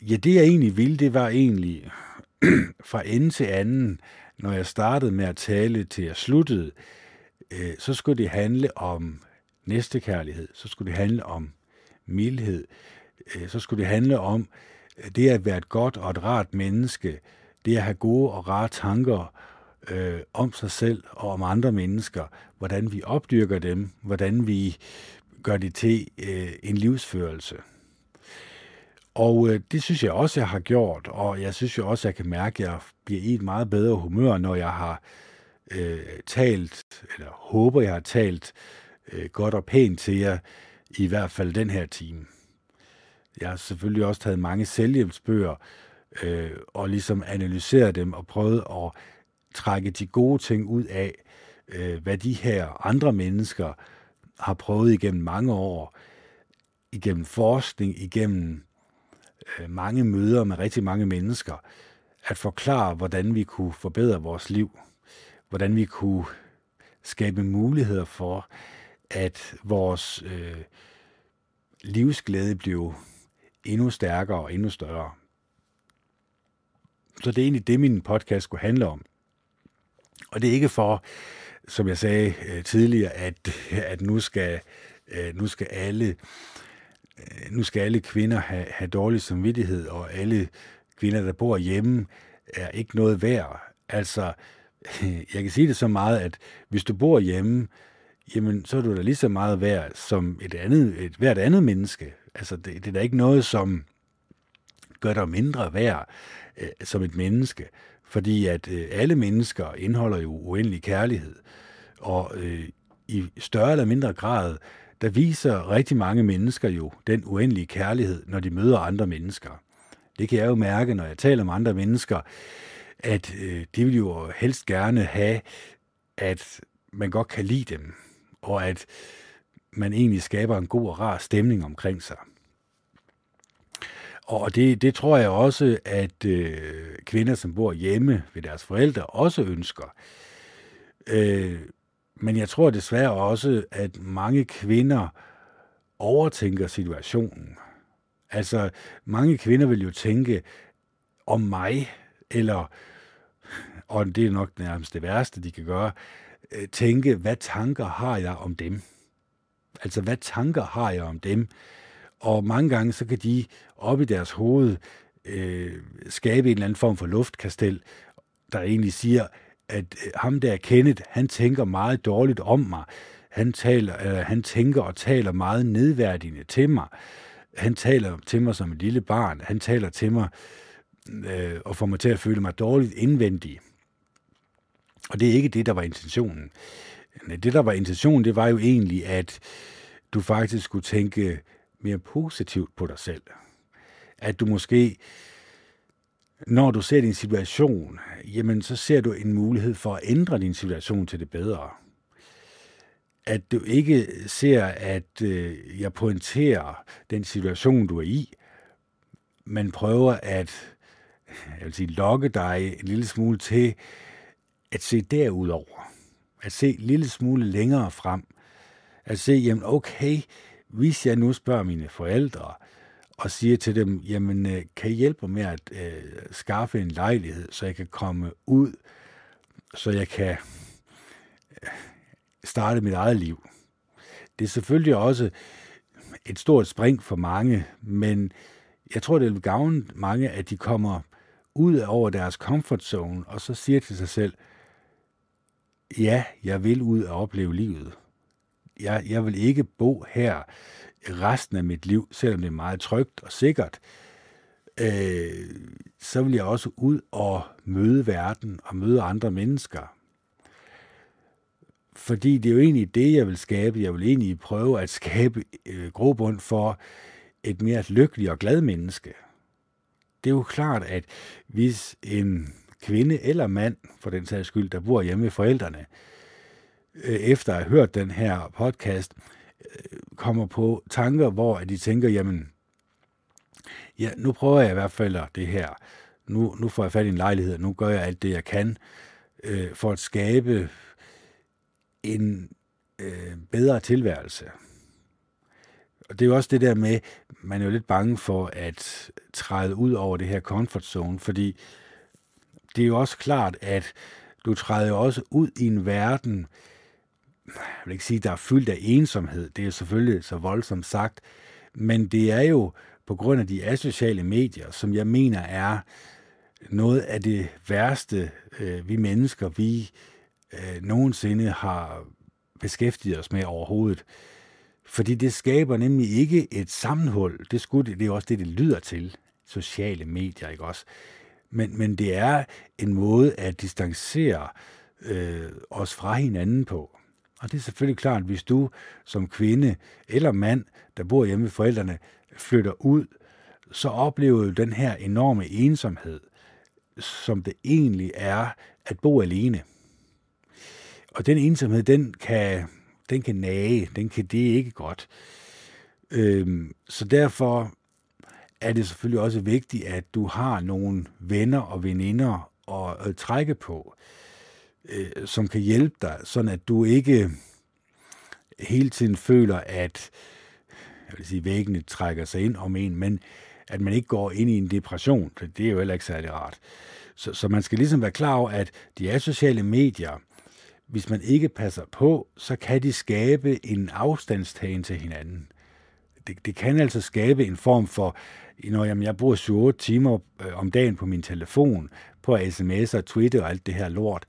Ja, det jeg egentlig ville, det var egentlig fra ende til anden, når jeg startede med at tale til jeg sluttede, øh, så skulle det handle om næstekærlighed, så skulle det handle om mildhed, øh, så skulle det handle om øh, det at være et godt og et rart menneske, det at have gode og rare tanker øh, om sig selv og om andre mennesker, hvordan vi opdyrker dem, hvordan vi gør det til øh, en livsførelse. Og øh, det synes jeg også, jeg har gjort, og jeg synes jo også, jeg kan mærke, at jeg bliver i et meget bedre humør, når jeg har øh, talt, eller håber, jeg har talt øh, godt og pænt til jer, i hvert fald den her time. Jeg har selvfølgelig også taget mange selvhjælpsbøger, øh, og ligesom analyseret dem og prøvet at trække de gode ting ud af, øh, hvad de her andre mennesker har prøvet igennem mange år, igennem forskning, igennem øh, mange møder med rigtig mange mennesker, at forklare, hvordan vi kunne forbedre vores liv, hvordan vi kunne skabe muligheder for, at vores øh, livsglæde blev endnu stærkere og endnu større. Så det er egentlig det, min podcast skulle handle om. Og det er ikke for, som jeg sagde øh, tidligere, at, at nu skal, øh, nu skal alle øh, nu skal alle kvinder have, have dårlig samvittighed, og alle kvinder, der bor hjemme, er ikke noget værd. Altså, jeg kan sige det så meget, at hvis du bor hjemme, jamen, så er du da lige så meget værd som et andet, et, hvert andet menneske. Altså, det, det er da ikke noget, som gør dig mindre værd øh, som et menneske, fordi at øh, alle mennesker indeholder jo uendelig kærlighed, og øh, i større eller mindre grad, der viser rigtig mange mennesker jo den uendelige kærlighed, når de møder andre mennesker. Det kan jeg jo mærke, når jeg taler med andre mennesker, at øh, de vil jo helst gerne have, at man godt kan lide dem, og at man egentlig skaber en god og rar stemning omkring sig. Og det, det tror jeg også, at øh, kvinder, som bor hjemme ved deres forældre, også ønsker. Øh, men jeg tror desværre også, at mange kvinder overtænker situationen. Altså, mange kvinder vil jo tænke om mig, eller, og det er nok nærmest det værste, de kan gøre, øh, tænke, hvad tanker har jeg om dem? Altså, hvad tanker har jeg om dem? Og mange gange, så kan de op i deres hoved øh, skabe en eller anden form for luftkastel, der egentlig siger, at øh, ham der Kenneth, han tænker meget dårligt om mig. Han, taler, øh, han tænker og taler meget nedværdigende til mig. Han taler til mig som et lille barn. Han taler til mig øh, og får mig til at føle mig dårligt indvendigt. Og det er ikke det, der var intentionen. Det, der var intentionen, det var jo egentlig, at du faktisk skulle tænke mere positivt på dig selv. At du måske, når du ser din situation, jamen så ser du en mulighed for at ændre din situation til det bedre. At du ikke ser, at øh, jeg pointerer den situation, du er i, men prøver at jeg vil sige, lokke dig en lille smule til at se derudover. At se en lille smule længere frem. At se, jamen okay, hvis jeg nu spørger mine forældre og siger til dem, jamen øh, kan I hjælpe mig med at øh, skaffe en lejlighed, så jeg kan komme ud, så jeg kan øh, starte mit eget liv. Det er selvfølgelig også et stort spring for mange, men jeg tror, det vil gavne mange, at de kommer ud over deres comfort zone, og så siger til sig selv, ja, jeg vil ud og opleve livet. Jeg, jeg vil ikke bo her resten af mit liv, selvom det er meget trygt og sikkert. Øh, så vil jeg også ud og møde verden og møde andre mennesker. Fordi det er jo egentlig det, jeg vil skabe. Jeg vil egentlig prøve at skabe øh, grobund for et mere lykkeligt og glad menneske. Det er jo klart, at hvis en kvinde eller mand, for den sags skyld, der bor hjemme med forældrene, øh, efter at have hørt den her podcast, øh, kommer på tanker, hvor de tænker, jamen, ja, nu prøver jeg i hvert fald det her. Nu, nu får jeg fat i en lejlighed, nu gør jeg alt det, jeg kan, øh, for at skabe en øh, bedre tilværelse. Og det er jo også det der med, man er jo lidt bange for at træde ud over det her comfort zone, fordi det er jo også klart, at du træder jo også ud i en verden, jeg vil ikke sige, der er fyldt af ensomhed, det er selvfølgelig så voldsomt sagt, men det er jo på grund af de asociale medier, som jeg mener er noget af det værste, øh, vi mennesker, vi øh, nogensinde har beskæftiget os med overhovedet. Fordi det skaber nemlig ikke et sammenhold. Det, skulle, det er også det, det lyder til. Sociale medier, ikke også? Men, men det er en måde at distancere øh, os fra hinanden på. Og det er selvfølgelig klart, hvis du som kvinde eller mand, der bor hjemme med forældrene, flytter ud, så oplever du den her enorme ensomhed, som det egentlig er at bo alene. Og den ensomhed, den kan, den kan nage, den kan det ikke godt. Øhm, så derfor er det selvfølgelig også vigtigt, at du har nogle venner og veninder at, at trække på, øh, som kan hjælpe dig, sådan at du ikke hele tiden føler, at jeg vil sige, væggene trækker sig ind om en, men at man ikke går ind i en depression, for det er jo heller ikke særlig rart. Så, så man skal ligesom være klar over, at de er sociale medier, hvis man ikke passer på, så kan de skabe en afstandstagen til hinanden. Det, det kan altså skabe en form for, når jamen, jeg bruger 7-8 timer øh, om dagen på min telefon, på sms'er, Twitter og alt det her lort.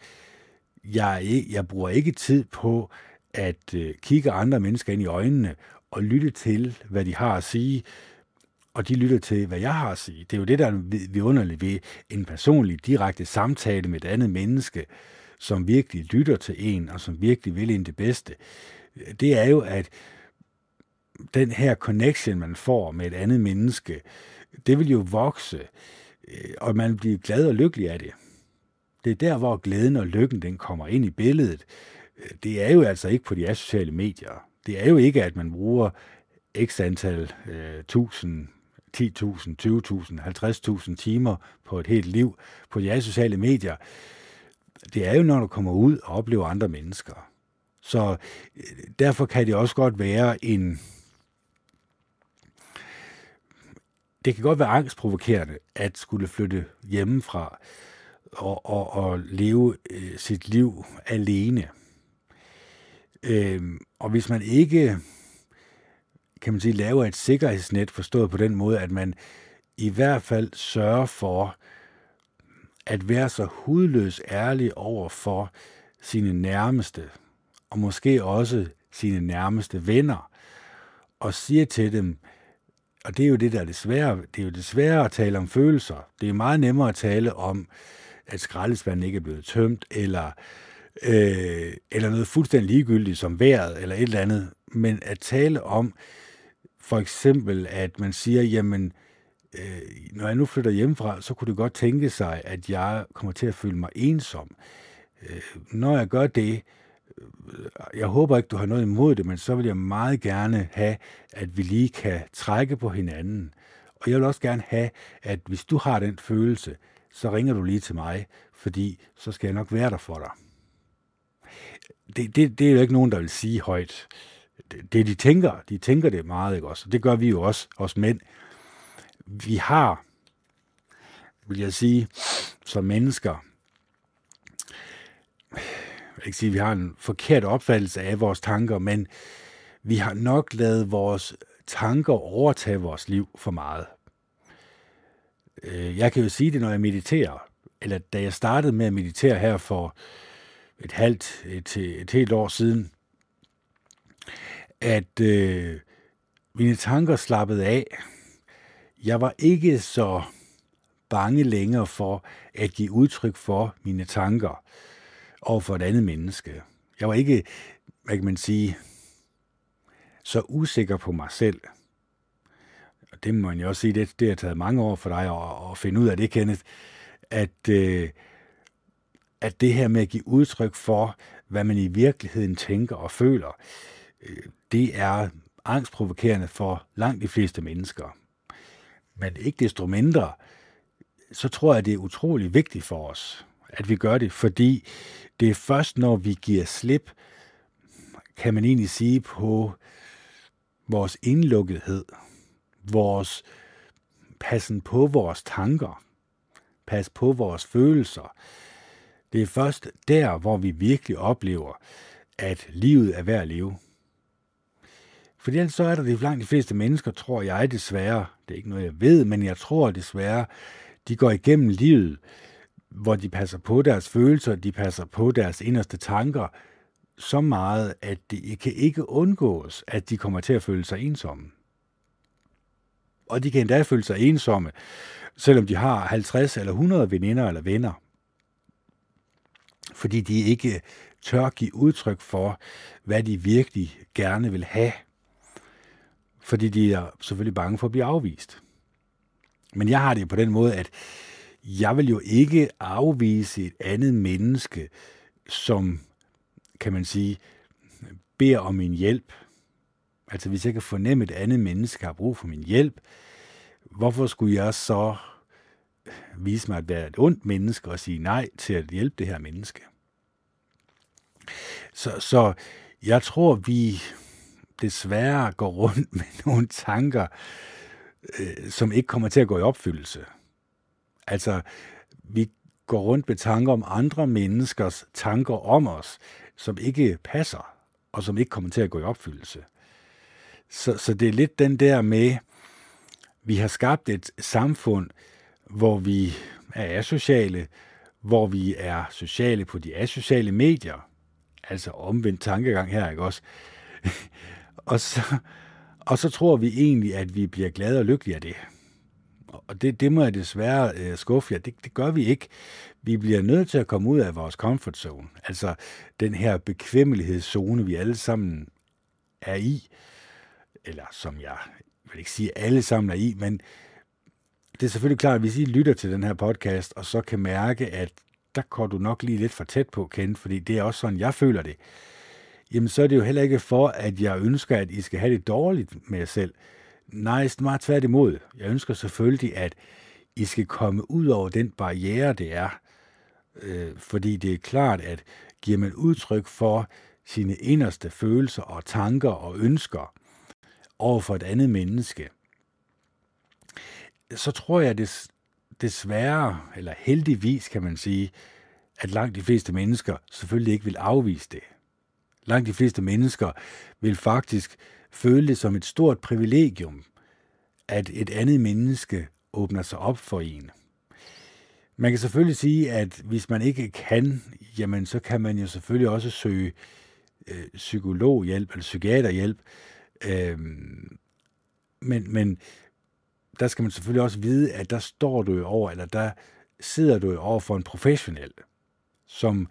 Jeg, jeg bruger ikke tid på at øh, kigge andre mennesker ind i øjnene og lytte til, hvad de har at sige, og de lytter til, hvad jeg har at sige. Det er jo det, der er vidunderligt ved en personlig, direkte samtale med et andet menneske, som virkelig lytter til en, og som virkelig vil en det bedste. Det er jo, at den her connection, man får med et andet menneske, det vil jo vokse, øh, og man bliver glad og lykkelig af det. Det er der, hvor glæden og lykken den kommer ind i billedet. Øh, det er jo altså ikke på de sociale medier. Det er jo ikke, at man bruger x antal øh, 10.000, 20.000, 50.000 timer på et helt liv på de sociale medier, det er jo, når du kommer ud og oplever andre mennesker. Så øh, derfor kan det også godt være en... Det kan godt være angstprovokerende at skulle flytte hjemmefra og, og, og leve øh, sit liv alene. Øh, og hvis man ikke kan man sige, laver et sikkerhedsnet, forstået på den måde, at man i hvert fald sørger for at være så hudløs ærlig over for sine nærmeste, og måske også sine nærmeste venner, og siger til dem, og det er jo det, der er det svære, det er jo det svære at tale om følelser. Det er meget nemmere at tale om, at skraldespanden ikke er blevet tømt, eller, øh, eller noget fuldstændig ligegyldigt som vejret, eller et eller andet. Men at tale om for eksempel, at man siger, jamen, øh, når jeg nu flytter hjemmefra, så kunne det godt tænke sig, at jeg kommer til at føle mig ensom. Øh, når jeg gør det, øh, jeg håber ikke, du har noget imod det, men så vil jeg meget gerne have, at vi lige kan trække på hinanden. Og jeg vil også gerne have, at hvis du har den følelse, så ringer du lige til mig, fordi så skal jeg nok være der for dig. Det, det, det er jo ikke nogen, der vil sige højt det, det de tænker, de tænker det meget, ikke også? Og det gør vi jo også, os mænd. Vi har, vil jeg sige, som mennesker, jeg vil ikke sige, at vi har en forkert opfattelse af vores tanker, men vi har nok lavet vores tanker overtage vores liv for meget. Øh, jeg kan jo sige det, når jeg mediterer, eller da jeg startede med at meditere her for et halvt, et, et helt år siden, at øh, mine tanker slappede af. Jeg var ikke så bange længere for at give udtryk for mine tanker over for et andet menneske. Jeg var ikke, hvad kan man sige, så usikker på mig selv. Og det må man jo også sige, det, det har taget mange år for dig at, at finde ud af det, Kenneth, at, øh, at det her med at give udtryk for, hvad man i virkeligheden tænker og føler, øh, det er angstprovokerende for langt de fleste mennesker. Men ikke desto mindre, så tror jeg, det er utrolig vigtigt for os, at vi gør det, fordi det er først, når vi giver slip, kan man egentlig sige, på vores indlukkethed, vores passen på vores tanker, pas på vores følelser. Det er først der, hvor vi virkelig oplever, at livet er værd at leve. For ellers så er der det langt de fleste mennesker, tror jeg desværre, det er ikke noget, jeg ved, men jeg tror desværre, de går igennem livet, hvor de passer på deres følelser, de passer på deres inderste tanker, så meget, at det kan ikke undgås, at de kommer til at føle sig ensomme. Og de kan endda føle sig ensomme, selvom de har 50 eller 100 veninder eller venner. Fordi de ikke tør give udtryk for, hvad de virkelig gerne vil have. Fordi de er selvfølgelig bange for at blive afvist. Men jeg har det på den måde, at jeg vil jo ikke afvise et andet menneske, som, kan man sige, beder om min hjælp. Altså hvis jeg kan fornemme, at et andet menneske har brug for min hjælp, hvorfor skulle jeg så vise mig at være et ondt menneske og sige nej til at hjælpe det her menneske? Så, så jeg tror, vi desværre går rundt med nogle tanker, øh, som ikke kommer til at gå i opfyldelse. Altså, vi går rundt med tanker om andre menneskers tanker om os, som ikke passer, og som ikke kommer til at gå i opfyldelse. Så, så det er lidt den der med, vi har skabt et samfund, hvor vi er asociale, hvor vi er sociale på de asociale medier, altså omvendt tankegang her, ikke også? og, så, og så tror vi egentlig, at vi bliver glade og lykkelige af det. Og det, det må jeg desværre øh, skuffe jer. Det, det gør vi ikke. Vi bliver nødt til at komme ud af vores comfort zone. Altså den her bekvemmelighedszone, vi alle sammen er i. Eller som jeg vil ikke sige, alle sammen er i, men det er selvfølgelig klart, at hvis I lytter til den her podcast, og så kan mærke, at der går du nok lige lidt for tæt på, Ken, fordi det er også sådan, jeg føler det. Jamen, så er det jo heller ikke for, at jeg ønsker, at I skal have det dårligt med jer selv. Nej, meget tværtimod. Jeg ønsker selvfølgelig, at I skal komme ud over den barriere, det er. Øh, fordi det er klart, at giver man udtryk for sine inderste følelser og tanker og ønsker over for et andet menneske, så tror jeg des, desværre, eller heldigvis kan man sige, at langt de fleste mennesker selvfølgelig ikke vil afvise det. Langt de fleste mennesker vil faktisk føle det som et stort privilegium, at et andet menneske åbner sig op for en. Man kan selvfølgelig sige, at hvis man ikke kan, jamen så kan man jo selvfølgelig også søge øh, psykologhjælp eller psykiaterhjælp. Øh, men, men der skal man selvfølgelig også vide, at der står du jo over, eller der sidder du jo over for en professionel, som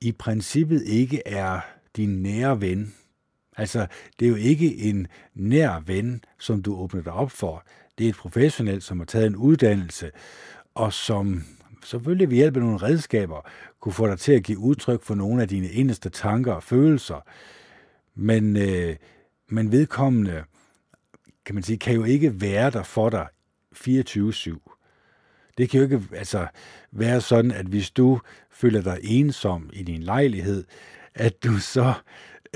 i princippet ikke er din nære ven. Altså, det er jo ikke en nær ven, som du åbner dig op for. Det er et professionel, som har taget en uddannelse, og som selvfølgelig ved hjælp af nogle redskaber kunne få dig til at give udtryk for nogle af dine eneste tanker og følelser. Men, øh, men vedkommende kan man sige, kan jo ikke være der for dig 24-7. Det kan jo ikke altså, være sådan, at hvis du føler dig ensom i din lejlighed, at du så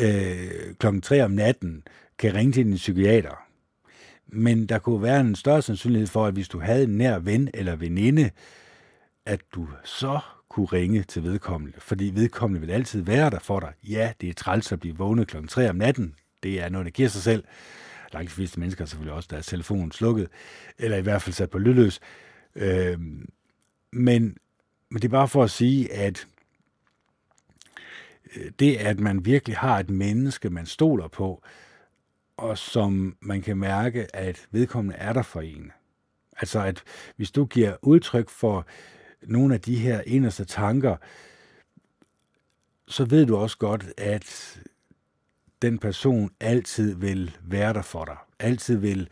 øh, klokken 3 om natten kan ringe til din psykiater. Men der kunne være en større sandsynlighed for, at hvis du havde en nær ven eller veninde, at du så kunne ringe til vedkommende, fordi vedkommende vil altid være der for dig. Ja, det er træls at blive vågnet klokken 3 om natten. Det er noget, der giver sig selv. Langt de fleste mennesker har selvfølgelig også deres telefon slukket, eller i hvert fald sat på lydløs. Øh, men, men det er bare for at sige, at Øh, det, at man virkelig har et menneske, man stoler på, og som man kan mærke, at vedkommende er der for en. Altså, at hvis du giver udtryk for nogle af de her inderste tanker, så ved du også godt, at den person altid vil være der for dig. Altid vil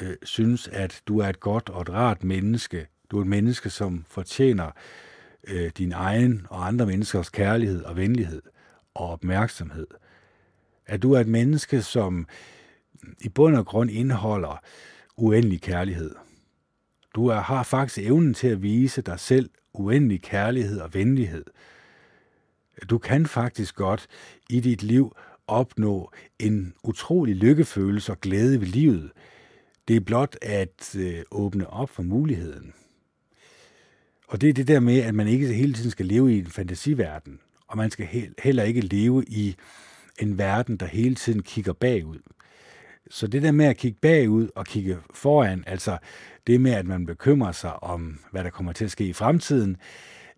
øh, synes, at du er et godt og et rart menneske. Du er et menneske, som fortjener øh, din egen og andre menneskers kærlighed og venlighed og opmærksomhed. At du er et menneske, som i bund og grund indeholder uendelig kærlighed. Du er, har faktisk evnen til at vise dig selv uendelig kærlighed og venlighed. Du kan faktisk godt i dit liv opnå en utrolig lykkefølelse og glæde ved livet. Det er blot at øh, åbne op for muligheden. Og det er det der med, at man ikke hele tiden skal leve i en fantasiverden, og man skal heller ikke leve i en verden, der hele tiden kigger bagud. Så det der med at kigge bagud og kigge foran, altså det med, at man bekymrer sig om, hvad der kommer til at ske i fremtiden,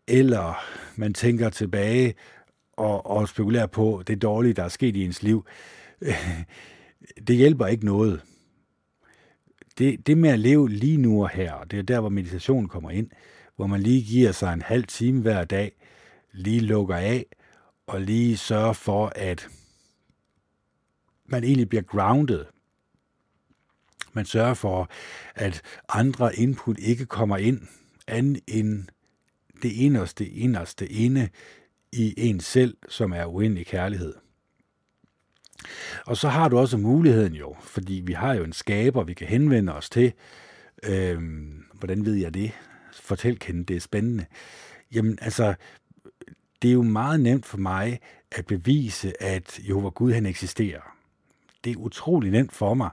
eller man tænker tilbage og, og spekulerer på det dårlige, der er sket i ens liv, det hjælper ikke noget. Det, det med at leve lige nu og her, det er der, hvor meditation kommer ind, hvor man lige giver sig en halv time hver dag, lige lukker af, og lige sørger for, at man egentlig bliver grounded. Man sørger for, at andre input ikke kommer ind, andet end det inderste, inderste inde i en selv, som er uendelig kærlighed. Og så har du også muligheden jo, fordi vi har jo en skaber, vi kan henvende os til. Øhm, hvordan ved jeg det? Fortæl, Kende, det er spændende. Jamen, altså, det er jo meget nemt for mig at bevise, at Jehova Gud, han eksisterer. Det er utrolig nemt for mig.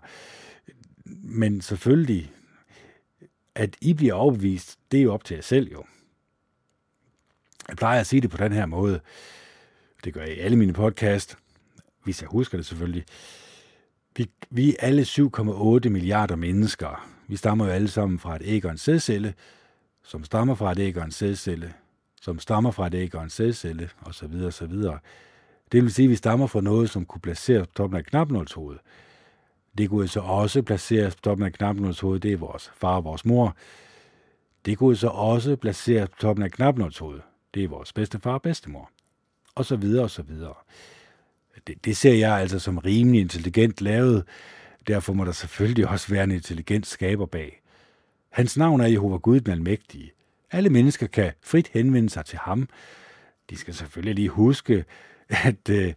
Men selvfølgelig, at I bliver overbevist, det er jo op til jer selv jo. Jeg plejer at sige det på den her måde. Det gør jeg i alle mine podcast, hvis jeg husker det selvfølgelig. Vi, vi er alle 7,8 milliarder mennesker. Vi stammer jo alle sammen fra et æg og en sædcelle, som stammer fra et æg og en sædcelle, som stammer fra et æg og en sædcelle, osv. osv. Det vil sige, at vi stammer fra noget, som kunne placeres på toppen af knapnålshovedet. Det kunne så også placeres på toppen af knapnålshovedet, det er vores far og vores mor. Det kunne så også placeres på toppen af knapnålshovedet, det er vores bedstefar og bedstemor. Og så videre og så videre. Det, det ser jeg altså som rimelig intelligent lavet. Derfor må der selvfølgelig også være en intelligent skaber bag. Hans navn er Jehova Gud den Almægtige. Alle mennesker kan frit henvende sig til ham. De skal selvfølgelig lige huske at, øh,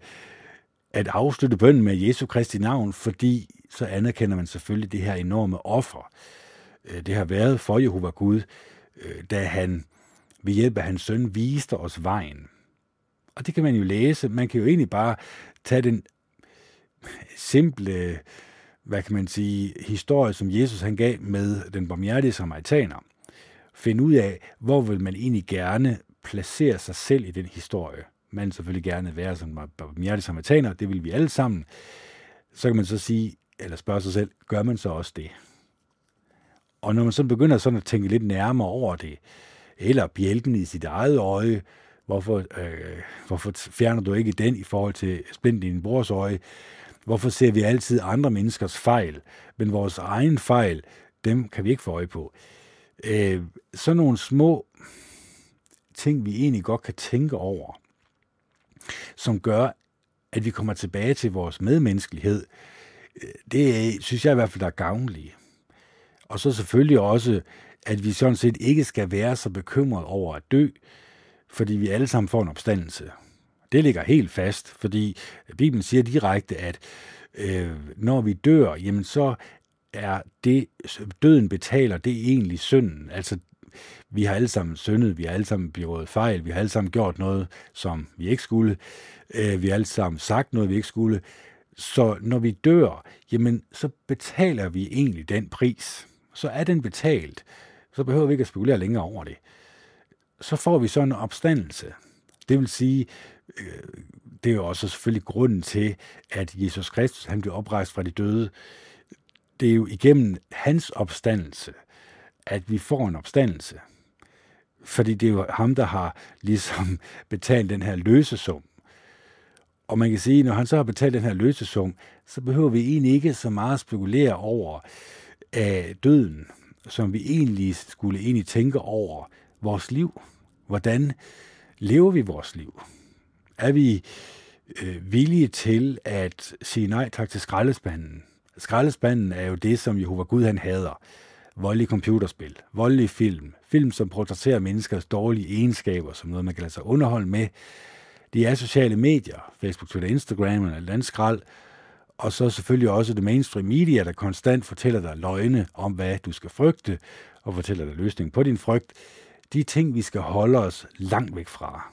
at afslutte bønden med Jesu Kristi navn, fordi så anerkender man selvfølgelig det her enorme offer. Øh, det har været for Jehova Gud, øh, da han ved hjælp af hans søn viste os vejen. Og det kan man jo læse. Man kan jo egentlig bare tage den simple, hvad kan man sige, historie, som Jesus han gav med den barmhjertige samaritaner. Finde ud af, hvor vil man egentlig gerne placere sig selv i den historie. Man selvfølgelig gerne være som barmhjertig samaritaner, det vil vi alle sammen. Så kan man så sige, eller spørge sig selv, gør man så også det? Og når man så begynder sådan at tænke lidt nærmere over det, eller bjælken i sit eget øje, hvorfor, øh, hvorfor fjerner du ikke den i forhold til splinten i din brors øje? Hvorfor ser vi altid andre menneskers fejl, men vores egen fejl, dem kan vi ikke få øje på? Øh, Øh, sådan nogle små ting, vi egentlig godt kan tænke over, som gør, at vi kommer tilbage til vores medmenneskelighed, øh, det synes jeg i hvert fald, der er gavnlige. Og så selvfølgelig også, at vi sådan set ikke skal være så bekymrede over at dø, fordi vi alle sammen får en opstandelse. Det ligger helt fast, fordi Bibelen siger direkte, at øh, når vi dør, jamen så er det, døden betaler, det er egentlig synden. Altså, vi har alle sammen syndet, vi har alle sammen begået fejl, vi har alle sammen gjort noget, som vi ikke skulle, øh, vi har alle sammen sagt noget, vi ikke skulle. Så når vi dør, jamen så betaler vi egentlig den pris. Så er den betalt. Så behøver vi ikke at spekulere længere over det. Så får vi så en opstandelse. Det vil sige, øh, det er jo også selvfølgelig grunden til, at Jesus Kristus han blev oprejst fra de døde. Det er jo igennem hans opstandelse, at vi får en opstandelse. Fordi det er jo ham, der har ligesom betalt den her løsesum. Og man kan sige, når han så har betalt den her løsesum, så behøver vi egentlig ikke så meget at spekulere over af døden, som vi egentlig skulle egentlig tænke over vores liv. Hvordan lever vi vores liv? Er vi øh, villige til at sige nej tak til skraldespanden? Skraldespanden er jo det, som Jehova Gud han hader. Voldelige computerspil, voldelige film, film, som portrætterer menneskers dårlige egenskaber, som noget, man kan lade sig underholde med, de er sociale medier, Facebook, Twitter, Instagram eller landskrald, og så selvfølgelig også det mainstream media, der konstant fortæller dig løgne om, hvad du skal frygte, og fortæller dig løsningen på din frygt. De ting, vi skal holde os langt væk fra.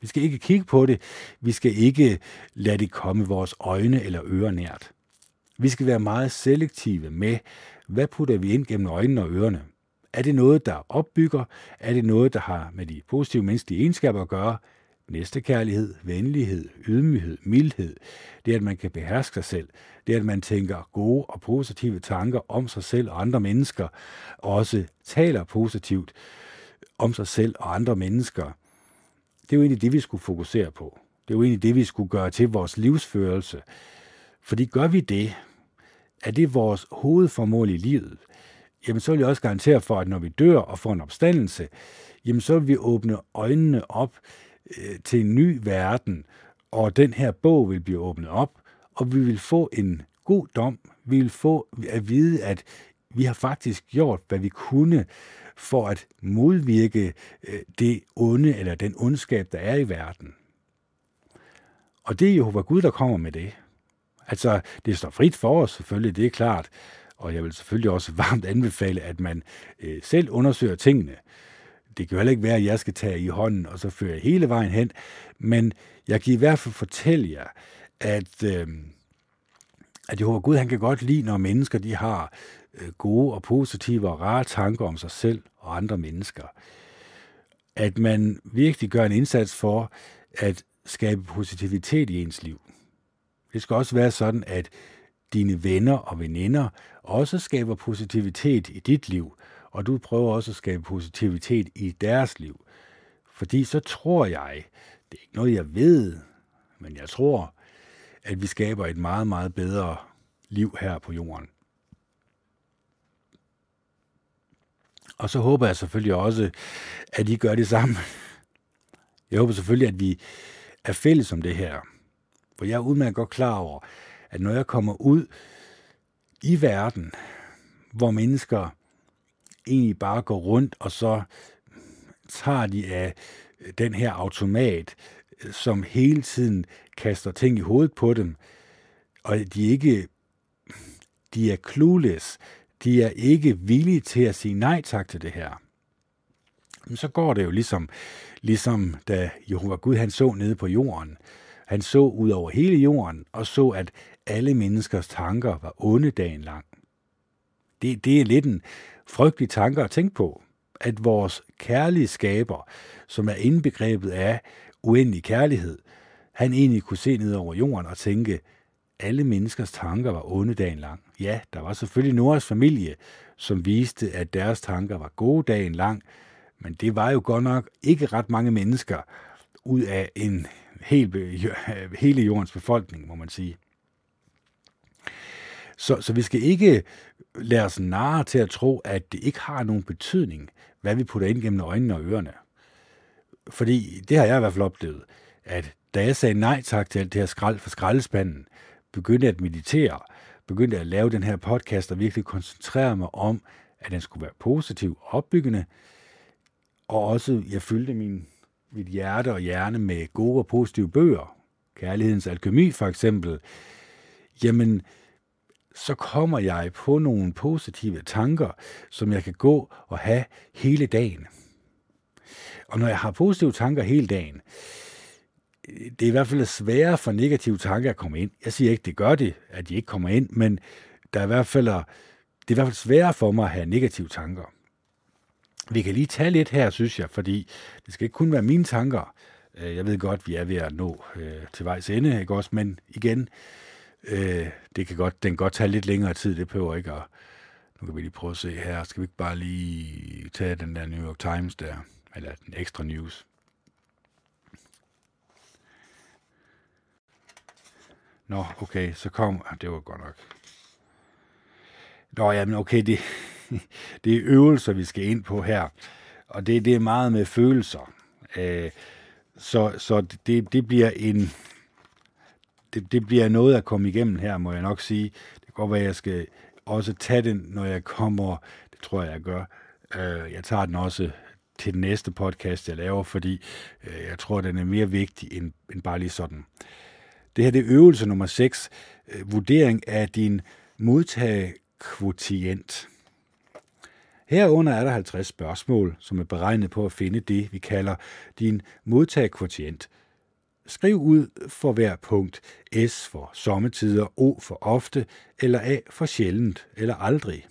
Vi skal ikke kigge på det. Vi skal ikke lade det komme vores øjne eller ører nært. Vi skal være meget selektive med, hvad putter vi ind gennem øjnene og ørerne. Er det noget, der opbygger? Er det noget, der har med de positive menneskelige egenskaber at gøre? næstekærlighed, venlighed, ydmyghed, mildhed. Det er, at man kan beherske sig selv. Det er, at man tænker gode og positive tanker om sig selv og andre mennesker, og også taler positivt om sig selv og andre mennesker. Det er jo egentlig det, vi skulle fokusere på. Det er jo egentlig det, vi skulle gøre til vores livsførelse. Fordi gør vi det, er det vores hovedformål i livet, jamen så vil jeg også garantere for, at når vi dør og får en opstandelse, jamen så vil vi åbne øjnene op øh, til en ny verden, og den her bog vil blive åbnet op, og vi vil få en god dom. Vi vil få at vide, at vi har faktisk gjort, hvad vi kunne for at modvirke øh, det onde eller den ondskab, der er i verden. Og det er Jehova Gud, der kommer med det. Altså, det står frit for os selvfølgelig, det er klart. Og jeg vil selvfølgelig også varmt anbefale, at man øh, selv undersøger tingene. Det kan jo heller ikke være, at jeg skal tage i hånden og så føre hele vejen hen. Men jeg kan i hvert fald fortælle jer, at, øh, at Jehova Gud han kan godt lide, når mennesker de har øh, gode og positive og rare tanker om sig selv og andre mennesker. At man virkelig gør en indsats for at skabe positivitet i ens liv. Det skal også være sådan, at dine venner og veninder også skaber positivitet i dit liv, og du prøver også at skabe positivitet i deres liv. Fordi så tror jeg, det er ikke noget, jeg ved, men jeg tror, at vi skaber et meget, meget bedre liv her på jorden. Og så håber jeg selvfølgelig også, at I gør det samme. Jeg håber selvfølgelig, at vi er fælles om det her. For jeg er udmærket godt klar over, at når jeg kommer ud i verden, hvor mennesker egentlig bare går rundt, og så tager de af den her automat, som hele tiden kaster ting i hovedet på dem, og de ikke de er clueless, de er ikke villige til at sige nej tak til det her. Men så går det jo ligesom, ligesom da Jehova Gud han så nede på jorden. Han så ud over hele jorden og så, at alle menneskers tanker var onde dagen lang. Det, det er lidt en frygtelig tanke at tænke på, at vores kærlige skaber, som er indbegrebet af uendelig kærlighed, han egentlig kunne se ned over jorden og tænke, alle menneskers tanker var onde dagen lang. Ja, der var selvfølgelig Noras familie, som viste, at deres tanker var gode dagen lang, men det var jo godt nok ikke ret mange mennesker ud af en helt, hele jordens befolkning, må man sige. Så, så vi skal ikke lade os narre til at tro, at det ikke har nogen betydning, hvad vi putter ind gennem øjnene og ørerne. Fordi det har jeg i hvert fald oplevet, at da jeg sagde nej tak til alt det her skrald for skraldespanden, begyndte at meditere, begyndte at lave den her podcast og virkelig koncentrere mig om, at den skulle være positiv og opbyggende, og også jeg fyldte min, mit hjerte og hjerne med gode og positive bøger, Kærlighedens Alkemi for eksempel, jamen, så kommer jeg på nogle positive tanker, som jeg kan gå og have hele dagen. Og når jeg har positive tanker hele dagen, det er i hvert fald sværere for negative tanker at komme ind. Jeg siger ikke, det gør det, at de ikke kommer ind, men der er i hvert fald, det er i hvert fald sværere for mig at have negative tanker. Vi kan lige tage lidt her, synes jeg, fordi det skal ikke kun være mine tanker. Øh, jeg ved godt, vi er ved at nå øh, til vejs ende, ikke også? Men igen, øh, det kan godt, den kan godt tage lidt længere tid, det behøver ikke at... Nu kan vi lige prøve at se her. Skal vi ikke bare lige tage den der New York Times der? Eller den ekstra news. Nå, okay, så kom... Ah, det var godt nok. Nå, jamen okay, det, det er øvelser, vi skal ind på her. Og det, det er meget med følelser. Øh, så så det, det bliver en... Det, det bliver noget at komme igennem her, må jeg nok sige. Det kan godt være, at jeg skal også tage den, når jeg kommer... Det tror jeg, jeg gør. Øh, jeg tager den også til den næste podcast, jeg laver, fordi øh, jeg tror, den er mere vigtig end, end bare lige sådan. Det her det er øvelse nummer 6. Øh, vurdering af din modtagekvotient. Herunder er der 50 spørgsmål, som er beregnet på at finde det, vi kalder din modtagekvotient. Skriv ud for hver punkt S for sommetider, O for ofte, eller A for sjældent eller aldrig.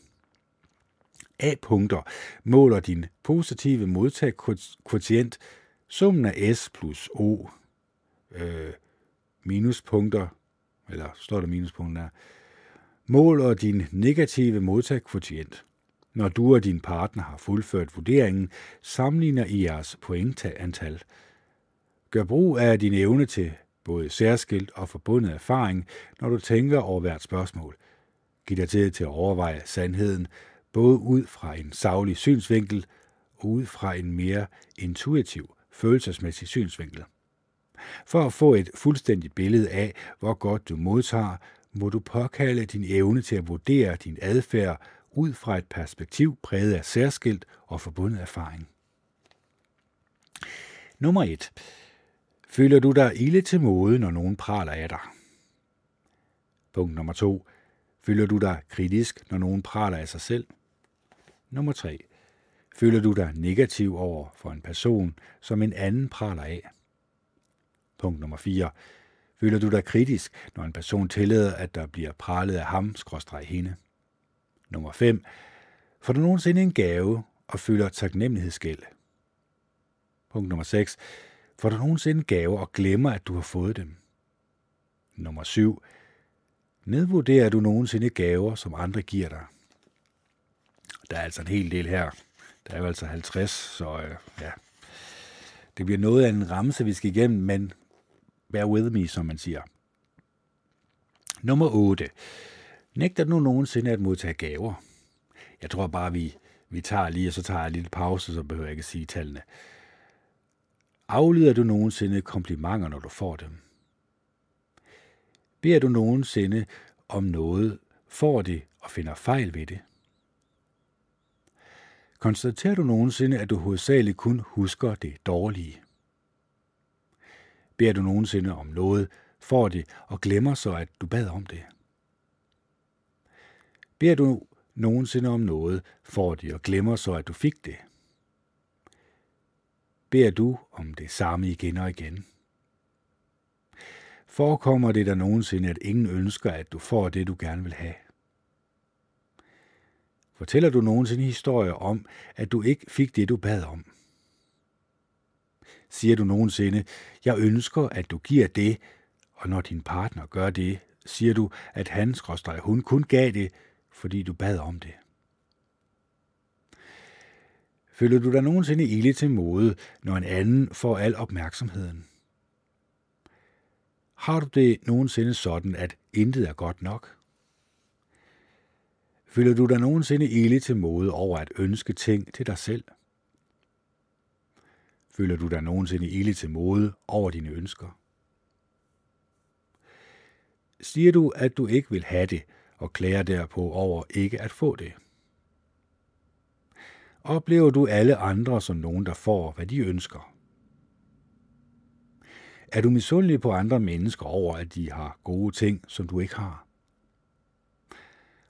A-punkter måler din positive modtagekvotient Summen af S plus O øh, minuspunkter, eller står der minuspunkter der, måler din negative modtagkvotient. Når du og din partner har fuldført vurderingen, sammenligner I jeres pointantal. Gør brug af din evne til både særskilt og forbundet erfaring, når du tænker over hvert spørgsmål. Giv dig tid til at overveje sandheden, både ud fra en savlig synsvinkel og ud fra en mere intuitiv, følelsesmæssig synsvinkel. For at få et fuldstændigt billede af, hvor godt du modtager, må du påkalde din evne til at vurdere din adfærd ud fra et perspektiv præget af særskilt og forbundet erfaring. Nummer 1. Føler du dig ille til mode, når nogen praler af dig? Punkt nummer 2. Føler du dig kritisk, når nogen praler af sig selv? Nummer 3. Føler du dig negativ over for en person, som en anden praler af? Punkt nummer 4. Føler du dig kritisk, når en person tillader, at der bliver pralet af ham, skråstreg hende? Nummer 5. Får du nogensinde en gave og føler taknemmelighedsgæld? Punkt nummer 6. Får du nogensinde gaver og glemmer, at du har fået dem? Nummer 7. Nedvurderer du nogensinde gaver, som andre giver dig? Der er altså en hel del her. Der er jo altså 50, så øh, ja. Det bliver noget af en ramse, vi skal igennem, men bear with me, som man siger. Nummer 8. Nægter du nogensinde at modtage gaver? Jeg tror bare, vi, vi tager lige, og så tager jeg en lille pause, så behøver jeg ikke sige tallene. Aflyder du nogensinde komplimenter, når du får dem? Beder du nogensinde om noget, får det og finder fejl ved det? Konstaterer du nogensinde, at du hovedsageligt kun husker det dårlige? Beder du nogensinde om noget, får det og glemmer så, at du bad om det? Beder du nogensinde om noget, får det og glemmer så, at du fik det? Beder du om det samme igen og igen? Forekommer det der nogensinde, at ingen ønsker, at du får det, du gerne vil have? Fortæller du nogensinde historier om, at du ikke fik det, du bad om? Siger du nogensinde, jeg ønsker, at du giver det, og når din partner gør det, siger du, at han, hun kun gav det, fordi du bad om det. Føler du dig nogensinde ille til mode, når en anden får al opmærksomheden? Har du det nogensinde sådan, at intet er godt nok? Føler du dig nogensinde ille til mode over at ønske ting til dig selv? Føler du dig nogensinde ille til mode over dine ønsker? Siger du, at du ikke vil have det, og klager derpå over ikke at få det? Oplever du alle andre som nogen, der får, hvad de ønsker? Er du misundelig på andre mennesker over, at de har gode ting, som du ikke har?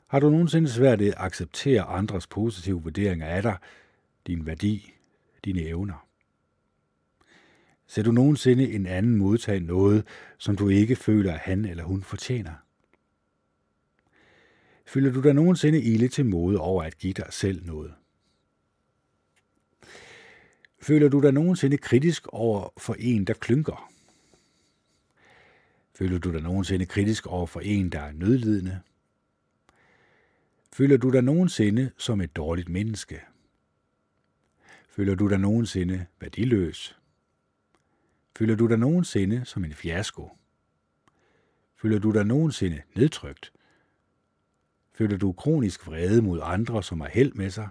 Har du nogensinde svært ved at acceptere andres positive vurderinger af dig, din værdi, dine evner? Ser du nogensinde en anden modtage noget, som du ikke føler, at han eller hun fortjener? Føler du dig nogensinde ilde til mode over at give dig selv noget? Føler du dig nogensinde kritisk over for en, der klynker? Føler du dig nogensinde kritisk over for en, der er nødlidende? Føler du dig nogensinde som et dårligt menneske? Føler du dig nogensinde værdiløs? Føler du dig nogensinde som en fiasko? Føler du dig nogensinde nedtrykt? Føler du kronisk vrede mod andre, som har held med sig?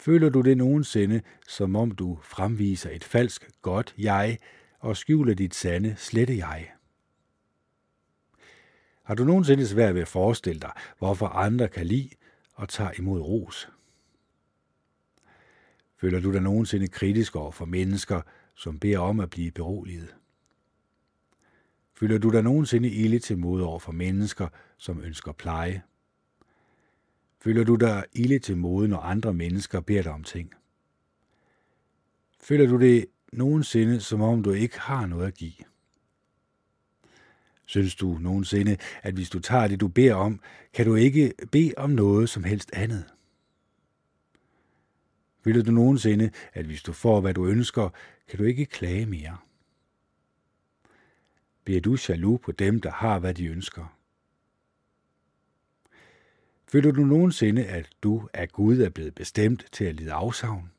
Føler du det nogensinde, som om du fremviser et falsk godt jeg og skjuler dit sande slette jeg? Har du nogensinde svært ved at forestille dig, hvorfor andre kan lide og tager imod ros? Føler du dig nogensinde kritisk over for mennesker, som beder om at blive beroliget? Føler du dig nogensinde ille til mod over for mennesker, som ønsker pleje? Føler du dig ille til mode, når andre mennesker beder dig om ting? Føler du det nogensinde, som om du ikke har noget at give? Synes du nogensinde, at hvis du tager det, du beder om, kan du ikke bede om noget som helst andet? Føler du nogensinde, at hvis du får, hvad du ønsker, kan du ikke klage mere? Bliver du jaloux på dem, der har, hvad de ønsker? Føler du nogensinde, at du af Gud er blevet bestemt til at lide afsavn?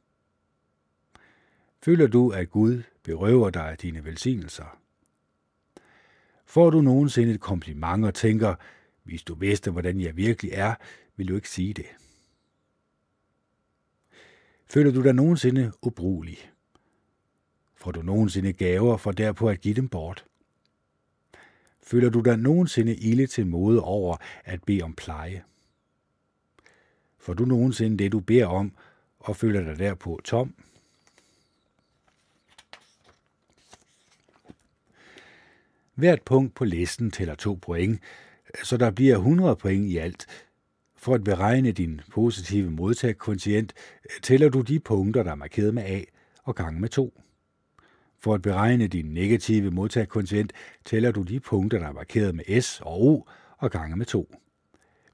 Føler du, at Gud berøver dig af dine velsignelser? Får du nogensinde et kompliment og tænker, hvis du vidste, hvordan jeg virkelig er, vil du ikke sige det? Føler du dig nogensinde ubrugelig? Får du nogensinde gaver for derpå at give dem bort? Føler du dig nogensinde ille til mode over at bede om pleje? Får du nogensinde det, du beder om, og føler dig derpå tom? Hvert punkt på listen tæller to point, så der bliver 100 point i alt. For at beregne din positive modtagskvotient, tæller du de punkter, der er markeret med A, og gange med 2. For at beregne din negative modtagskvotient, tæller du de punkter, der er markeret med S og O, og gange med 2.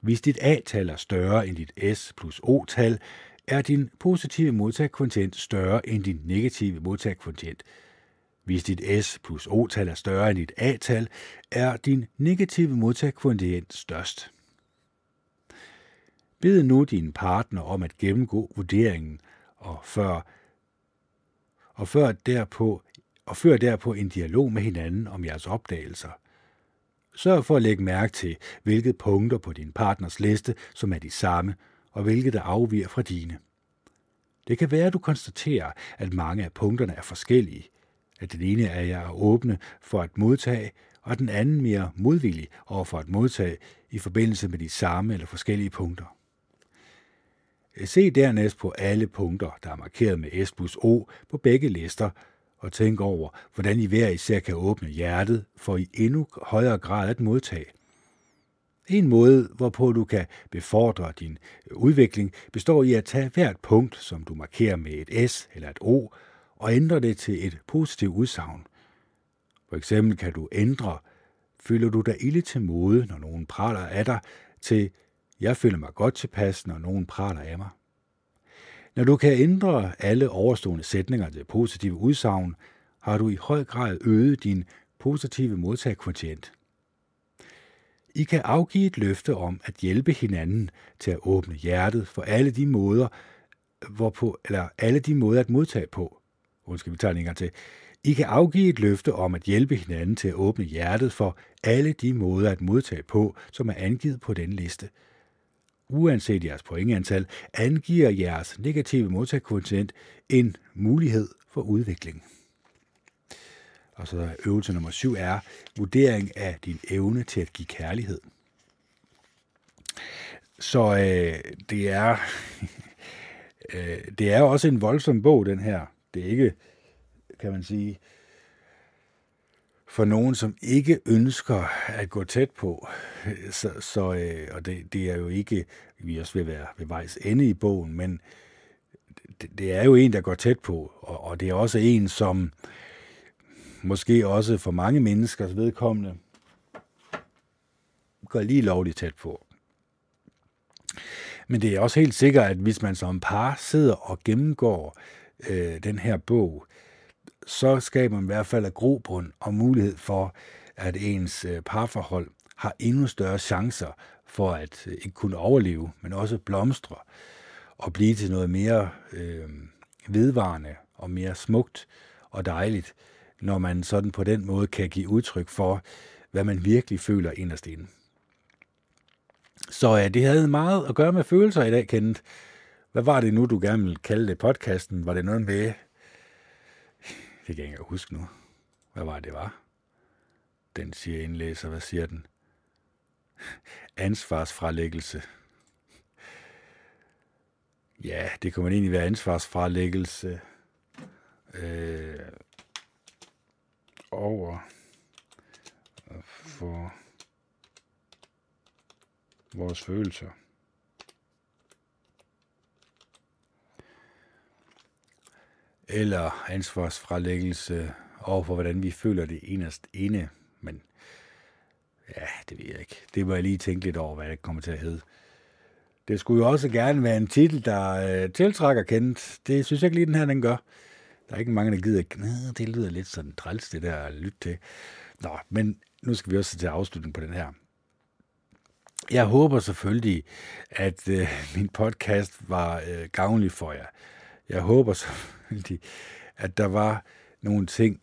Hvis dit A-tal er større end dit S plus O-tal, er din positive modtagskvotient større end din negative modtagskvotient. Hvis dit S plus O-tal er større end dit A-tal, er din negative modtagskvotient størst. Bed nu din partner om at gennemgå vurderingen, og før, og før derpå, og før derpå en dialog med hinanden om jeres opdagelser. Sørg for at lægge mærke til, hvilke punkter på din partners liste, som er de samme, og hvilke der afviger fra dine. Det kan være, at du konstaterer, at mange af punkterne er forskellige, at den ene er jer åbne for at modtage, og den anden mere modvillig over for at modtage i forbindelse med de samme eller forskellige punkter. Se dernæst på alle punkter, der er markeret med S plus O på begge lister, og tænk over, hvordan I hver især kan åbne hjertet for i endnu højere grad at modtage. En måde, hvorpå du kan befordre din udvikling, består i at tage hvert punkt, som du markerer med et S eller et O, og ændre det til et positivt udsagn. For eksempel kan du ændre, føler du dig ille til mode, når nogen praler af dig, til jeg føler mig godt tilpas, når nogen praler af mig. Når du kan ændre alle overstående sætninger til positive udsagn, har du i høj grad øget din positive modtagkvotient. I kan afgive et løfte om at hjælpe hinanden til at åbne hjertet for alle de måder, hvorpå, eller alle de måder at modtage på. Undskyld, vi tager en gang til. I kan afgive et løfte om at hjælpe hinanden til at åbne hjertet for alle de måder at modtage på, som er angivet på den liste – uanset jeres pointantal, angiver jeres negative modtagskvotient en mulighed for udvikling. Og så øvelse nummer syv er vurdering af din evne til at give kærlighed. Så øh, det er øh, det er også en voldsom bog, den her. Det er ikke, kan man sige, for nogen, som ikke ønsker at gå tæt på. Så, så øh, og det, det er jo ikke, vi også vil være ved vejs ende i bogen, men det, det er jo en, der går tæt på, og, og det er også en, som måske også for mange menneskers vedkommende går lige lovligt tæt på. Men det er også helt sikkert, at hvis man som par sidder og gennemgår øh, den her bog, så skaber man i hvert fald af grobund og mulighed for, at ens øh, parforhold har endnu større chancer for at øh, ikke kun overleve, men også blomstre og blive til noget mere øh, vedvarende og mere smukt og dejligt, når man sådan på den måde kan give udtryk for, hvad man virkelig føler inderst inde. Så ja, det havde meget at gøre med følelser i dag, Kenneth. Hvad var det nu, du gerne ville kalde det podcasten? Var det noget med det kan jeg ikke huske nu. Hvad var det, var? Den siger indlæser. Hvad siger den? Ansvarsfralæggelse. Ja, det kunne man egentlig være ansvarsfralæggelse øh, over for vores følelser. Eller ansvarsfralæggelse over for, hvordan vi føler det enest ene. Men ja, det ved jeg ikke. Det må jeg lige tænke lidt over, hvad det kommer til at hedde. Det skulle jo også gerne være en titel, der øh, tiltrækker kendt. Det synes jeg ikke lige, den her den gør. Der er ikke mange, der gider. Det lyder lidt sådan træls, det der at lytte til. Nå, men nu skal vi også til afslutning på den her. Jeg håber selvfølgelig, at øh, min podcast var øh, gavnlig for jer. Jeg håber selvfølgelig, at der var nogle ting,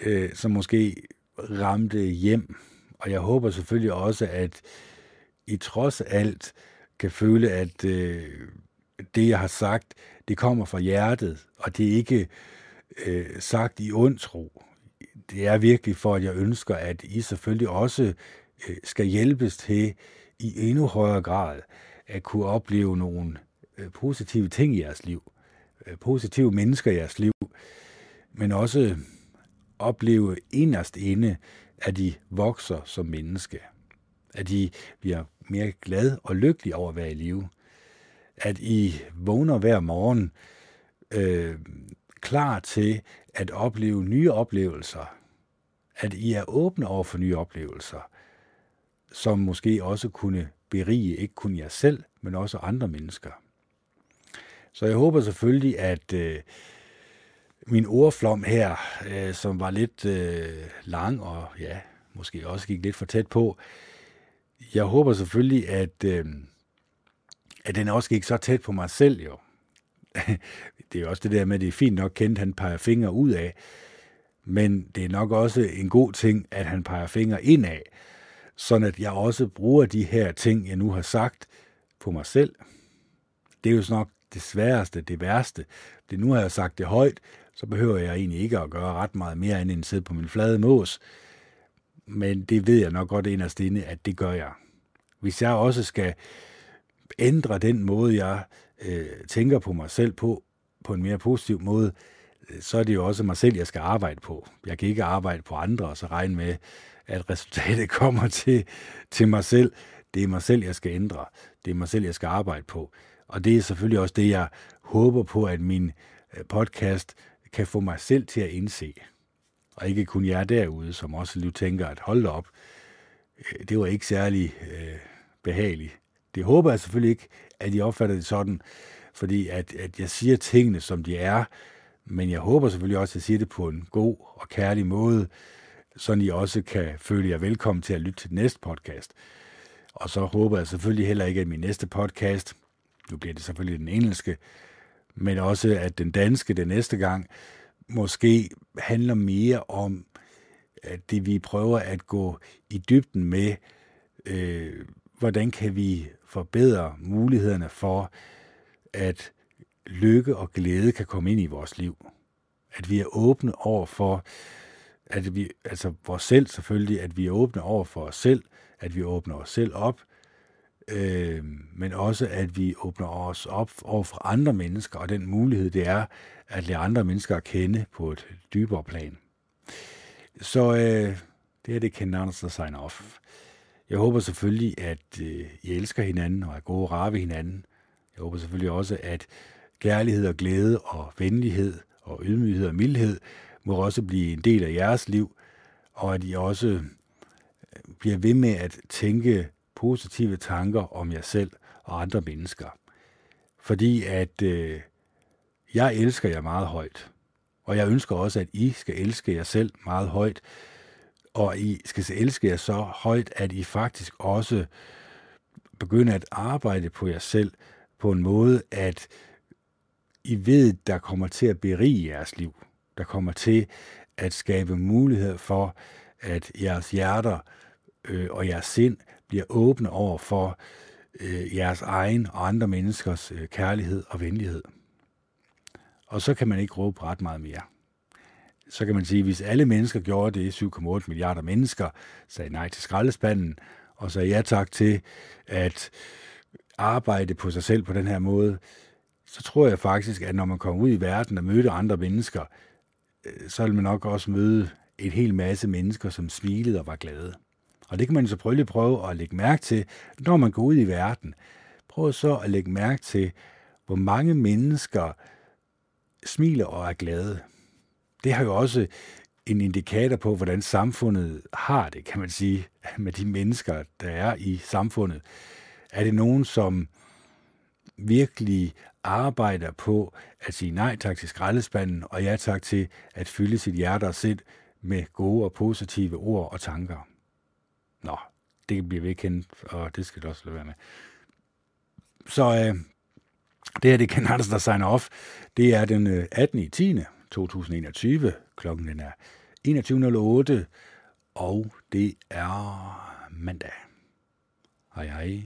øh, som måske ramte hjem. Og jeg håber selvfølgelig også, at I trods alt kan føle, at øh, det, jeg har sagt, det kommer fra hjertet, og det er ikke øh, sagt i ond tro. Det er virkelig for, at jeg ønsker, at I selvfølgelig også øh, skal hjælpes til i endnu højere grad at kunne opleve nogle øh, positive ting i jeres liv, Øh, positive mennesker i jeres liv, men også opleve inderst inde, at I vokser som menneske. At I bliver mere glad og lykkelig over at være i live. At I vågner hver morgen øh, klar til at opleve nye oplevelser. At I er åbne over for nye oplevelser, som måske også kunne berige ikke kun jer selv, men også andre mennesker. Så jeg håber selvfølgelig, at øh, min ordflom her, øh, som var lidt øh, lang og ja, måske også gik lidt for tæt på, jeg håber selvfølgelig, at, øh, at den også gik så tæt på mig selv jo. det er også det der med, at det er fint nok kendt, han peger fingre ud af, men det er nok også en god ting, at han peger fingre ind af, sådan at jeg også bruger de her ting, jeg nu har sagt, på mig selv. Det er jo nok det sværeste, det værste. Det nu har jeg sagt det højt, så behøver jeg egentlig ikke at gøre ret meget mere end at sidde på min flade mås. Men det ved jeg nok godt inderst inde, at det gør jeg. Hvis jeg også skal ændre den måde, jeg øh, tænker på mig selv på, på en mere positiv måde, øh, så er det jo også mig selv, jeg skal arbejde på. Jeg kan ikke arbejde på andre og så regne med, at resultatet kommer til, til mig selv. Det er mig selv, jeg skal ændre. Det er mig selv, jeg skal arbejde på. Og det er selvfølgelig også det, jeg håber på, at min øh, podcast kan få mig selv til at indse. Og ikke kun jer derude, som også lige tænker, at hold op, øh, det var ikke særlig øh, behageligt. Det håber jeg selvfølgelig ikke, at I opfatter det sådan, fordi at, at jeg siger tingene, som de er, men jeg håber selvfølgelig også, at jeg siger det på en god og kærlig måde, så I også kan føle jer velkommen til at lytte til den næste podcast. Og så håber jeg selvfølgelig heller ikke, at min næste podcast, nu bliver det selvfølgelig den engelske, men også at den danske den næste gang, måske handler mere om, at det vi prøver at gå i dybden med, øh, hvordan kan vi forbedre mulighederne for, at lykke og glæde kan komme ind i vores liv. At vi er åbne over for, at vi, altså vores selv selvfølgelig, at vi er åbne over for os selv, at vi åbner os selv op, øh, men også at vi åbner os op over for andre mennesker, og den mulighed det er at lære andre mennesker at kende på et dybere plan. Så øh, det er det Ken Andersen, der signer off. Jeg håber selvfølgelig, at øh, I elsker hinanden og er gode rare ved hinanden. Jeg håber selvfølgelig også, at kærlighed og glæde og venlighed og ydmyghed og mildhed må også blive en del af jeres liv, og at I også øh, bliver ved med at tænke positive tanker om jer selv og andre mennesker. Fordi at øh, jeg elsker jer meget højt, og jeg ønsker også, at I skal elske jer selv meget højt, og I skal elske jer så højt, at I faktisk også begynder at arbejde på jer selv på en måde, at I ved, der kommer til at berige jeres liv. Der kommer til at skabe mulighed for, at jeres hjerter øh, og jeres sind bliver åbne over for øh, jeres egen og andre menneskers øh, kærlighed og venlighed. Og så kan man ikke råbe ret meget mere. Så kan man sige, at hvis alle mennesker gjorde det, 7,8 milliarder mennesker sagde nej til skraldespanden, og sagde ja tak til at arbejde på sig selv på den her måde, så tror jeg faktisk, at når man kommer ud i verden og møder andre mennesker, øh, så vil man nok også møde en hel masse mennesker, som smilede og var glade. Og det kan man så prøve at prøve at lægge mærke til, når man går ud i verden. Prøv så at lægge mærke til, hvor mange mennesker smiler og er glade. Det har jo også en indikator på, hvordan samfundet har det, kan man sige, med de mennesker, der er i samfundet. Er det nogen, som virkelig arbejder på at sige nej tak til skraldespanden, og ja tak til at fylde sit hjerte og sind med gode og positive ord og tanker. Nå, det bliver vi ikke kendt, og det skal du også lade være med. Så øh, det her, det kan Anders, der signer off. Det er den øh, 18. i 10. 2021. Klokken den er 21.08, og det er mandag. Hej hej.